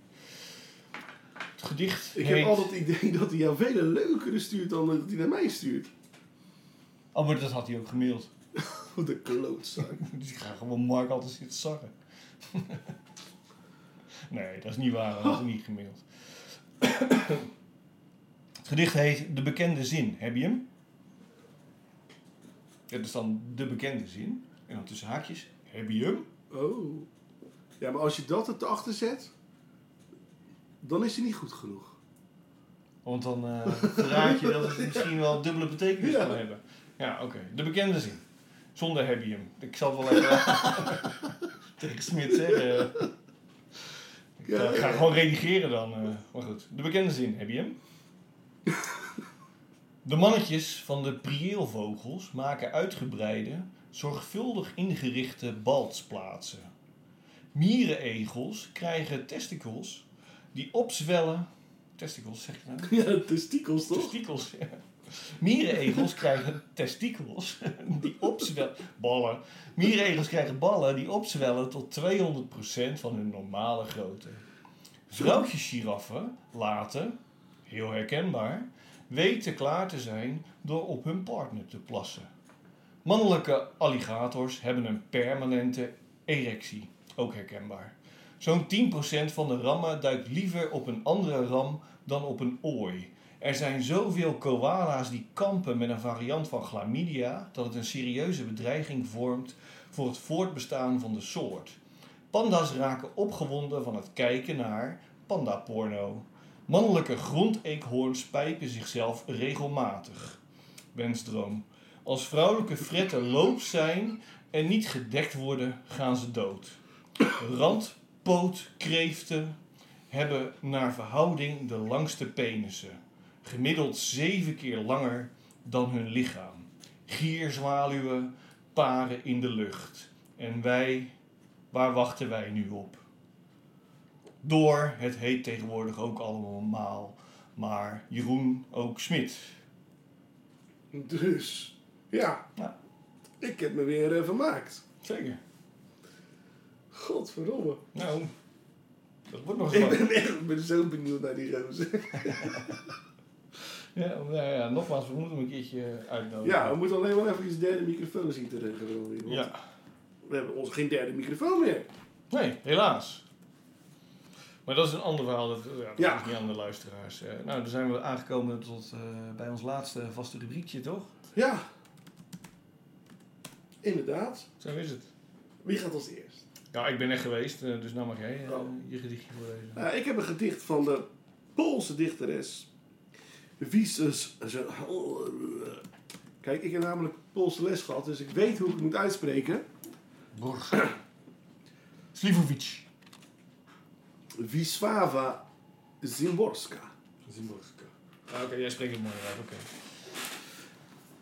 Gedicht Ik heet... heb altijd het idee dat hij jou veel leuker stuurt dan dat hij naar mij stuurt. Oh, maar dat had hij ook gemaild. Wat een klootzak. Dus ik ga gewoon Mark altijd zitten zakken. nee, dat is niet waar. Dat had hij niet gemaild. Het gedicht heet De Bekende Zin. Heb je hem? Dat is dan de bekende zin. En dan tussen haakjes. Heb je hem? Oh. Ja, maar als je dat erachter zet, dan is hij niet goed genoeg. Want dan eh verraad je dat het misschien wel dubbele betekenis Ja. kan hebben. Ja, oké. De bekende zin. Zonder heb je hem. Ik zal het wel even tegen Smit zeggen. Ik Ja, ga, ik ga gewoon redigeren dan. eh. maar goed. De bekende zin. Heb je hem? De mannetjes van de prieelvogels maken uitgebreide, zorgvuldig ingerichte baltsplaatsen. Mierenegels krijgen testicles die opzwellen. Testicles, zeg je nou? Ja, testikels toch? Testikels, ja. Mierenegels krijgen testikels die opzwellen. Ballen. Mierenegels krijgen ballen die opzwellen tot 200% van hun normale grootte. Vrouwtjesgiraffen laten, heel herkenbaar, weten klaar te zijn door op hun partner te plassen. Mannelijke alligators hebben een permanente erectie, ook herkenbaar. Zo'n 10% van de rammen duikt liever op een andere ram dan op een ooi. Er zijn zoveel koala's die kampen met een variant van chlamydia dat het een serieuze bedreiging vormt voor het voortbestaan van de soort. Panda's raken opgewonden van het kijken naar pandaporno. Mannelijke grondeekhoorns pijpen zichzelf regelmatig. Wensdroom. Als vrouwelijke fretten loops zijn en niet gedekt worden, gaan ze dood. Randpootkreeften hebben naar verhouding de langste penissen. Gemiddeld zeven keer langer dan hun lichaam. Gierzwaluwen paren in de lucht. En wij waar wachten wij nu op? Door, het heet tegenwoordig ook allemaal, maar Jeroen ook Smit. Dus, ja. Ja. Ik heb me weer eh, vermaakt. Zeker. Godverdomme. Nou, dat wordt nog Ik ben echt ben zo benieuwd naar die roze. Ja, nou ja, nogmaals, we moeten hem een keertje uitnodigen. Ja, we moeten alleen wel even een derde microfoon zien te regelen. Ja. We hebben ons geen derde microfoon meer. Nee, helaas. Maar dat is een ander verhaal. Dat, ja, dat Ja. is niet aan de luisteraars. Eh, nou, dan zijn we aangekomen tot eh, bij ons laatste vaste rubriekje, toch? Ja. Inderdaad. Zo is het. Wie gaat als eerst? Ja, ik ben er geweest, eh, dus nou mag jij eh, Oh. je gedichtje voorlezen. Nou, ik heb een gedicht van de Poolse dichteres Wiesus. Kijk, ik heb namelijk Poolse les gehad, dus ik weet hoe ik het moet uitspreken. Borg. Slivovic. Wisława Zimborska. Zimborska. Ah, Oké, jij spreekt het mooi uit, oké.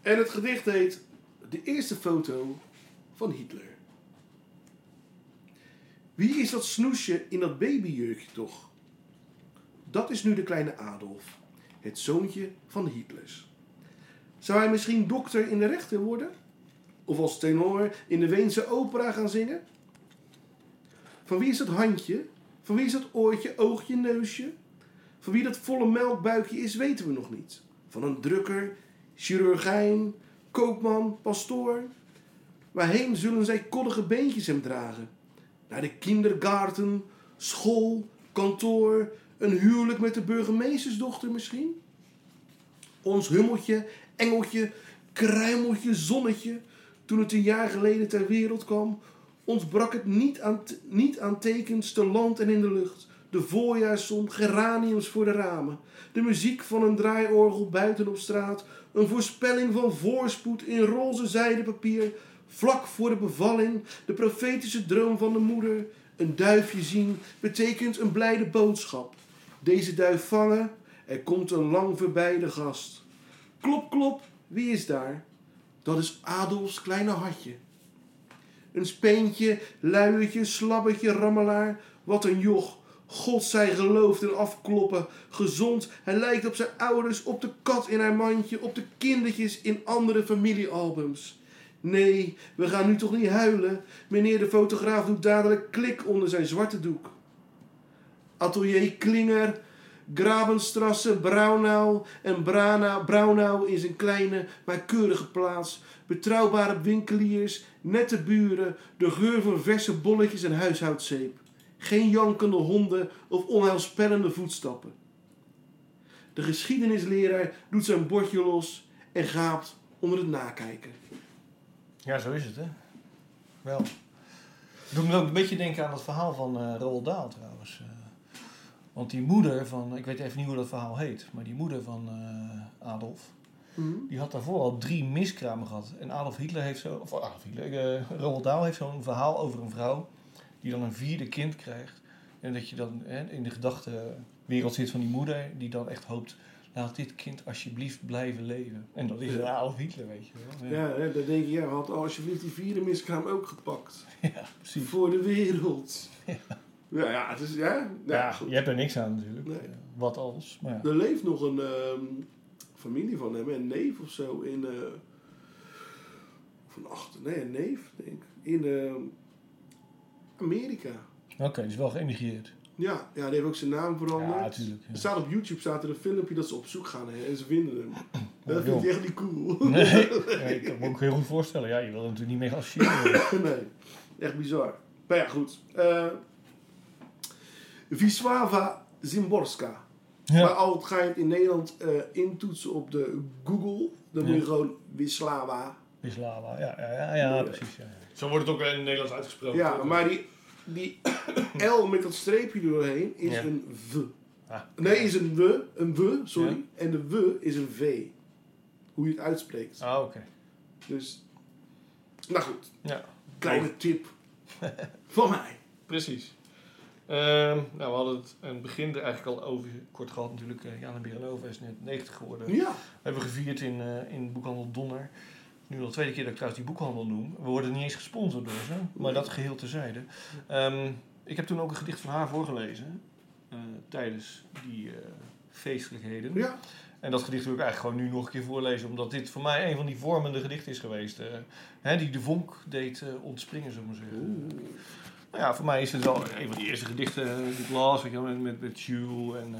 En het gedicht heet De eerste foto van Hitler. Wie is dat snoesje in dat babyjurkje toch? Dat is nu de kleine Adolf, het zoontje van de Hitlers. Zou hij misschien dokter in de rechten worden? Of als tenor in de Weense opera gaan zingen? Van wie is dat handje? Van wie is dat oortje, oogje, neusje? Van wie dat volle melkbuikje is, weten we nog niet. Van een drukker, chirurgijn, koopman, pastoor. Waarheen zullen zij koddige beentjes hem dragen? Naar de kindergarten, school, kantoor, een huwelijk met de burgemeestersdochter misschien? Ons hummeltje, engeltje, kruimeltje, zonnetje, toen het een jaar geleden ter wereld kwam, ontbrak het niet aan, niet aan tekens te land en in de lucht. De voorjaarszon, geraniums voor de ramen. De muziek van een draaiorgel buiten op straat. Een voorspelling van voorspoed in roze zijden papier. Vlak voor de bevalling, de profetische droom van de moeder. Een duifje zien betekent een blijde boodschap. Deze duif vangen, er komt een lang verbeide gast. Klop, klop, wie is daar? Dat is Adolfs kleine hartje. Een speentje, luiertje, slabbertje, rammelaar. Wat een joch. God zij geloofd en afkloppen. Gezond, hij lijkt op zijn ouders, op de kat in haar mandje, op de kindertjes in andere familiealbums. Nee, we gaan nu toch niet huilen. Meneer de fotograaf doet dadelijk klik onder zijn zwarte doek. Atelier Klinger, Grabenstrasse, Braunau en Brana, Braunau in zijn kleine, maar keurige plaats. Betrouwbare winkeliers, nette buren, de geur van verse bolletjes en huishoudzeep. Geen jankende honden of onheilspellende voetstappen. De geschiedenisleraar doet zijn bordje los en gaapt onder het nakijken. Ja, zo is het, hè? Wel. Doet me ook een beetje denken aan het verhaal van eh Roald Dahl, trouwens. Eh, want die moeder van... Ik weet even niet hoe dat verhaal heet. Maar die moeder van eh, Adolf... Die had daarvoor al drie miskramen gehad. En Adolf Hitler heeft zo... Of Adolf Hitler... eh, Roald Dahl heeft zo'n verhaal over een vrouw... Die dan een vierde kind krijgt. En dat je dan hè, in de gedachtenwereld zit van die moeder... Die dan echt hoopt... Laat dit kind alsjeblieft blijven leven. En dat is Adolf Hitler, weet je wel. Ja, dan denk je, ja, had alsjeblieft die vierde miskraam ook gepakt. ja precies. Voor de wereld. Ja, ja, het is, ja, ja, Ja, je hebt er niks aan natuurlijk. Nee. Eh, Wat als. Maar ja. Er leeft nog een ehm, familie van hem, een neef of zo, in... eh of een achter, nee, een neef, denk ik. In ehm, Amerika. Oké, die is wel geëmigreerd. Ja, ja, die heeft ook zijn naam veranderd. Ja, natuurlijk. Er staat op YouTube staat er een filmpje dat ze op zoek gaan hè, en ze vinden hem. dat Oh, vind ik echt niet cool. Nee, ik kan me ook heel goed voorstellen. Ja, je wil er natuurlijk niet mee associëren. nee, echt bizar. Maar ja, goed. Eh Wisława Zimborska. Maar Ja. al ga je het in Nederland eh, intoetsen op de Google, dan moet je gewoon Wisława. Islava, ja, ja, ja, ja, precies. Ja, ja. Zo wordt het ook in het Nederlands uitgesproken. Ja, maar die, die L met dat streepje doorheen is Ja. een V. Ah, Nee, is een W, een W, sorry. Ja. En de W is een V. Hoe je het uitspreekt. Ah, oké. Dus, nou goed, Ja, kleine tip van mij. precies. Ehm, nou, we hadden het aan het begin er eigenlijk al over kort gehad natuurlijk. Uh, Jana Biranova is net 90 geworden. Ja, We hebben gevierd in, eh, in boekhandel Donner. Nu al de tweede keer dat ik trouwens die boekhandel noem. We worden niet eens gesponsord door ze, maar dat geheel terzijde. Ehm, ik heb toen ook een gedicht van haar voorgelezen. eh, tijdens die eh, feestelijkheden. Ja. En dat gedicht wil ik eigenlijk gewoon nu nog een keer voorlezen, omdat dit voor mij een van die vormende gedichten is geweest. eh, hè, die de vonk deed ontspringen, zullen we maar zeggen. Nou ja, voor mij is het wel een van die eerste gedichten die ik las, met, met, met Jules en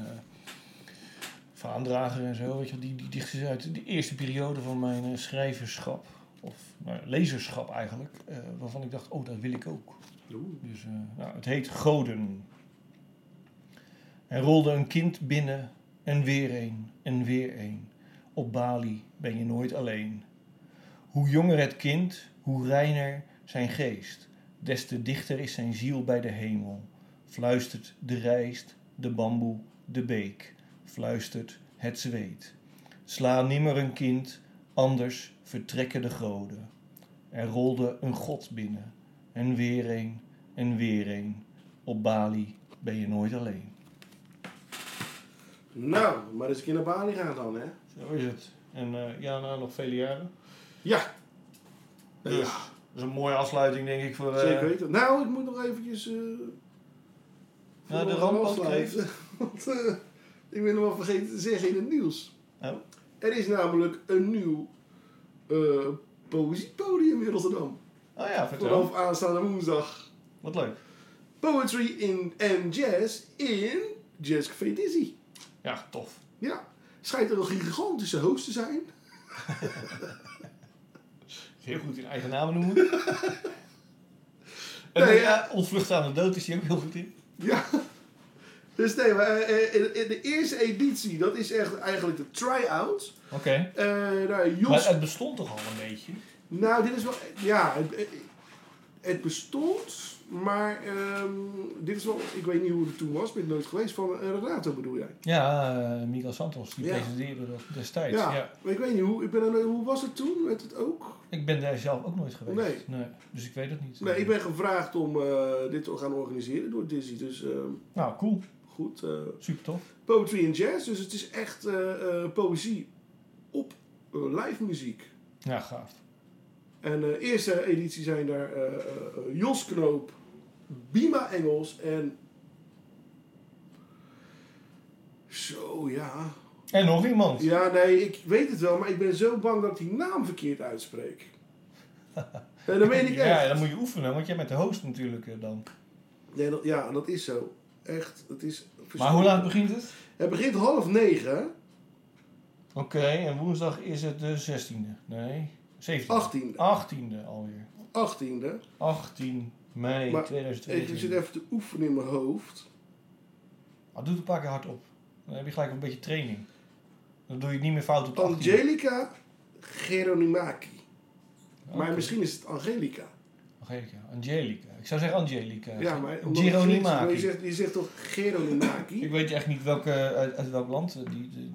Vaandrager en zo. Weet je die, die dichters uit de eerste periode van mijn eh, schrijverschap, of nou, lezerschap eigenlijk, eh, waarvan ik dacht, oh, dat wil ik ook. Dus eh, nou, het heet Goden. Er rolde een kind binnen en weer een en weer een. Op Bali ben je nooit alleen. Hoe jonger het kind, hoe reiner zijn geest. Des te dichter is zijn ziel bij de hemel. Fluistert de rijst, de bamboe, de beek. Fluistert het zweet. Sla nimmer een kind, anders vertrekken de goden. Er rolde een god binnen. En weer een, en weer een. Op Bali ben je nooit alleen. Nou, maar eens een keer naar Bali gaan dan, hè? Zo is het. En eh, ja, nou, nog vele jaren. Ja. Dus Ja. dat is een mooie afsluiting, denk ik, voor... eh, Zeker weten. Nou, ik moet nog eventjes... eh Nou, de ramp afsluiten. Want ik ben nog wel vergeten te zeggen in het nieuws. Oh. Er is namelijk een nieuw eh poëziepodium in Rotterdam. Oh ja, vertel. Vanaf aanstaande woensdag. Wat leuk. Poetry in, en jazz in Jazz Café Dizzy. Ja, tof. Ja. Schijnt er een gigantische host te zijn. Heel goed in eigen namen noemen. en nee, ja. ontvlucht aan de dood is hij ook heel goed in. Ja. Dus nee, maar eh, in, in de eerste editie, dat is echt eigenlijk de try-out. Oké. Eh nou, Jos Maar het bestond toch al een beetje? Nou, dit is wel. Ja, het, het bestond, maar ehm, dit is wel. Ik weet niet hoe het toen was, ben ik nooit geweest. Van eh, Renato bedoel jij? Ja, eh Miguel Santos, die Ja. presenteerde dat destijds. Ja, Ja. maar ik weet niet hoe. Ik ben er, hoe was het toen? Werd het ook? Ik ben daar zelf ook nooit geweest. Nee. Dus ik weet het niet. Nee, ik ben gevraagd om eh, dit te gaan organiseren door Dizzy. Dus ehm, Nou, cool. Goed. eh, Super tof. poetry en jazz, dus het is echt eh, eh, poëzie op live muziek. Ja, gaaf. En de eerste editie zijn daar Jos Knoop, Bima Engels en. Zo ja. En nog iemand. Ja, nee, ik weet het wel, maar ik ben zo bang dat ik die naam verkeerd uitspreek. En dat meen ik echt. Ja, dan moet je oefenen, want jij bent de host natuurlijk dan. Nee, dat, ja, dat is zo. Echt, het is. Maar hoe laat begint het? Het begint half negen, Oké, en woensdag is het de 16e. Nee, 17e. 18e. 18e alweer. 18e. 18 mei Maar 2022. Ik zit even te oefenen in mijn hoofd. Ah, doe het een paar keer hardop. Dan heb je gelijk een beetje training. Dan doe je het niet meer fout op de 18e. Angelica Geronimaki. Maar misschien is het Angelica. Angelica. Angelica. Ik zou zeggen Angelica. Ja, maar Geronimaki. Je zegt, je zegt toch Geronimaki? Ik weet echt niet welke, uit, uit welk land eh, die, die,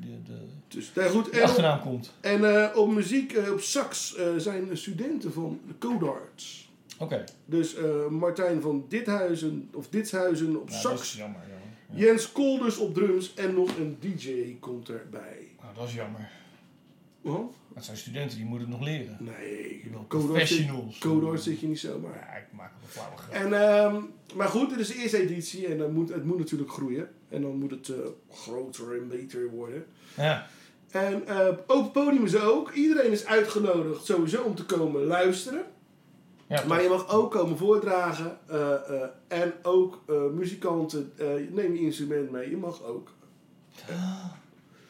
die- de, dus, nou goed, de en achternaam komt. en, eh, op muziek, eh, op sax, eh, zijn de studenten van de Codarts. Oké. Dus eh, Martijn van Dithuizen, of Ditshuizen op Nou, dat sax. is jammer. jammer. Ja. Jens Kolders op drums en nog een DJ komt erbij. Nou, dat is jammer. Want? Het zijn studenten die moeten het nog leren. Nee, professionals. Codarts zit je niet zomaar. Ja, ik maak een flauwe grap. En, ehm, maar goed, dit is de eerste editie en dan moet, het moet natuurlijk groeien. En dan moet het eh, groter en beter worden. Ja. En eh, open podium is ook. Iedereen is uitgenodigd sowieso om te komen luisteren. ja Maar je mag ook komen voordragen. eh, en ook muzikanten, neem je instrument mee. Je mag ook.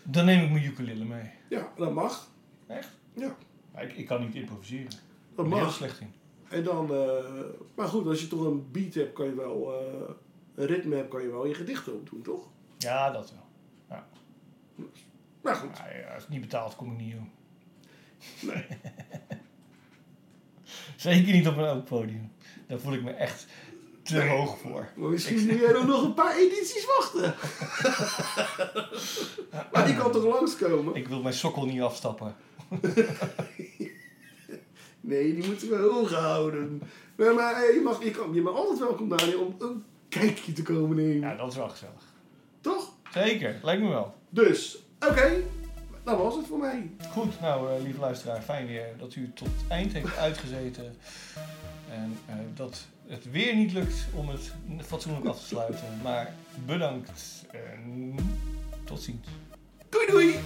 Dan neem ik mijn ukulele mee. Ja, dat mag. Echt? Ja, Maar ik, ik kan niet improviseren. Dat er heel mag. slecht in. En dan, eh, maar goed, als je toch een beat hebt, kan je wel, eh, een ritme hebt, kan je wel je gedichten op doen, toch? Ja, dat wel. Maar goed, ja, als het niet betaald, kom ik niet om. Nee. Zeker niet op een open podium. Daar voel ik me echt te hoog voor. maar misschien moet jij dan nog een paar edities wachten. maar die kan toch langskomen? Ik wil mijn sokkel niet afstappen. Nee, die moeten we hoog houden. Maar, maar eh, je, mag, je, kan, je bent altijd welkom, Daniel, om een kijkje te komen nemen. Ja, dat is wel gezellig. Toch? Zeker, lijkt me wel. Dus, oké. dat was het voor mij. Goed, nou eh, lieve luisteraar, fijn weer dat u tot het eind heeft uitgezeten. En eh, dat het weer niet lukt om het fatsoenlijk af te sluiten. Maar bedankt en tot ziens. Doei doei!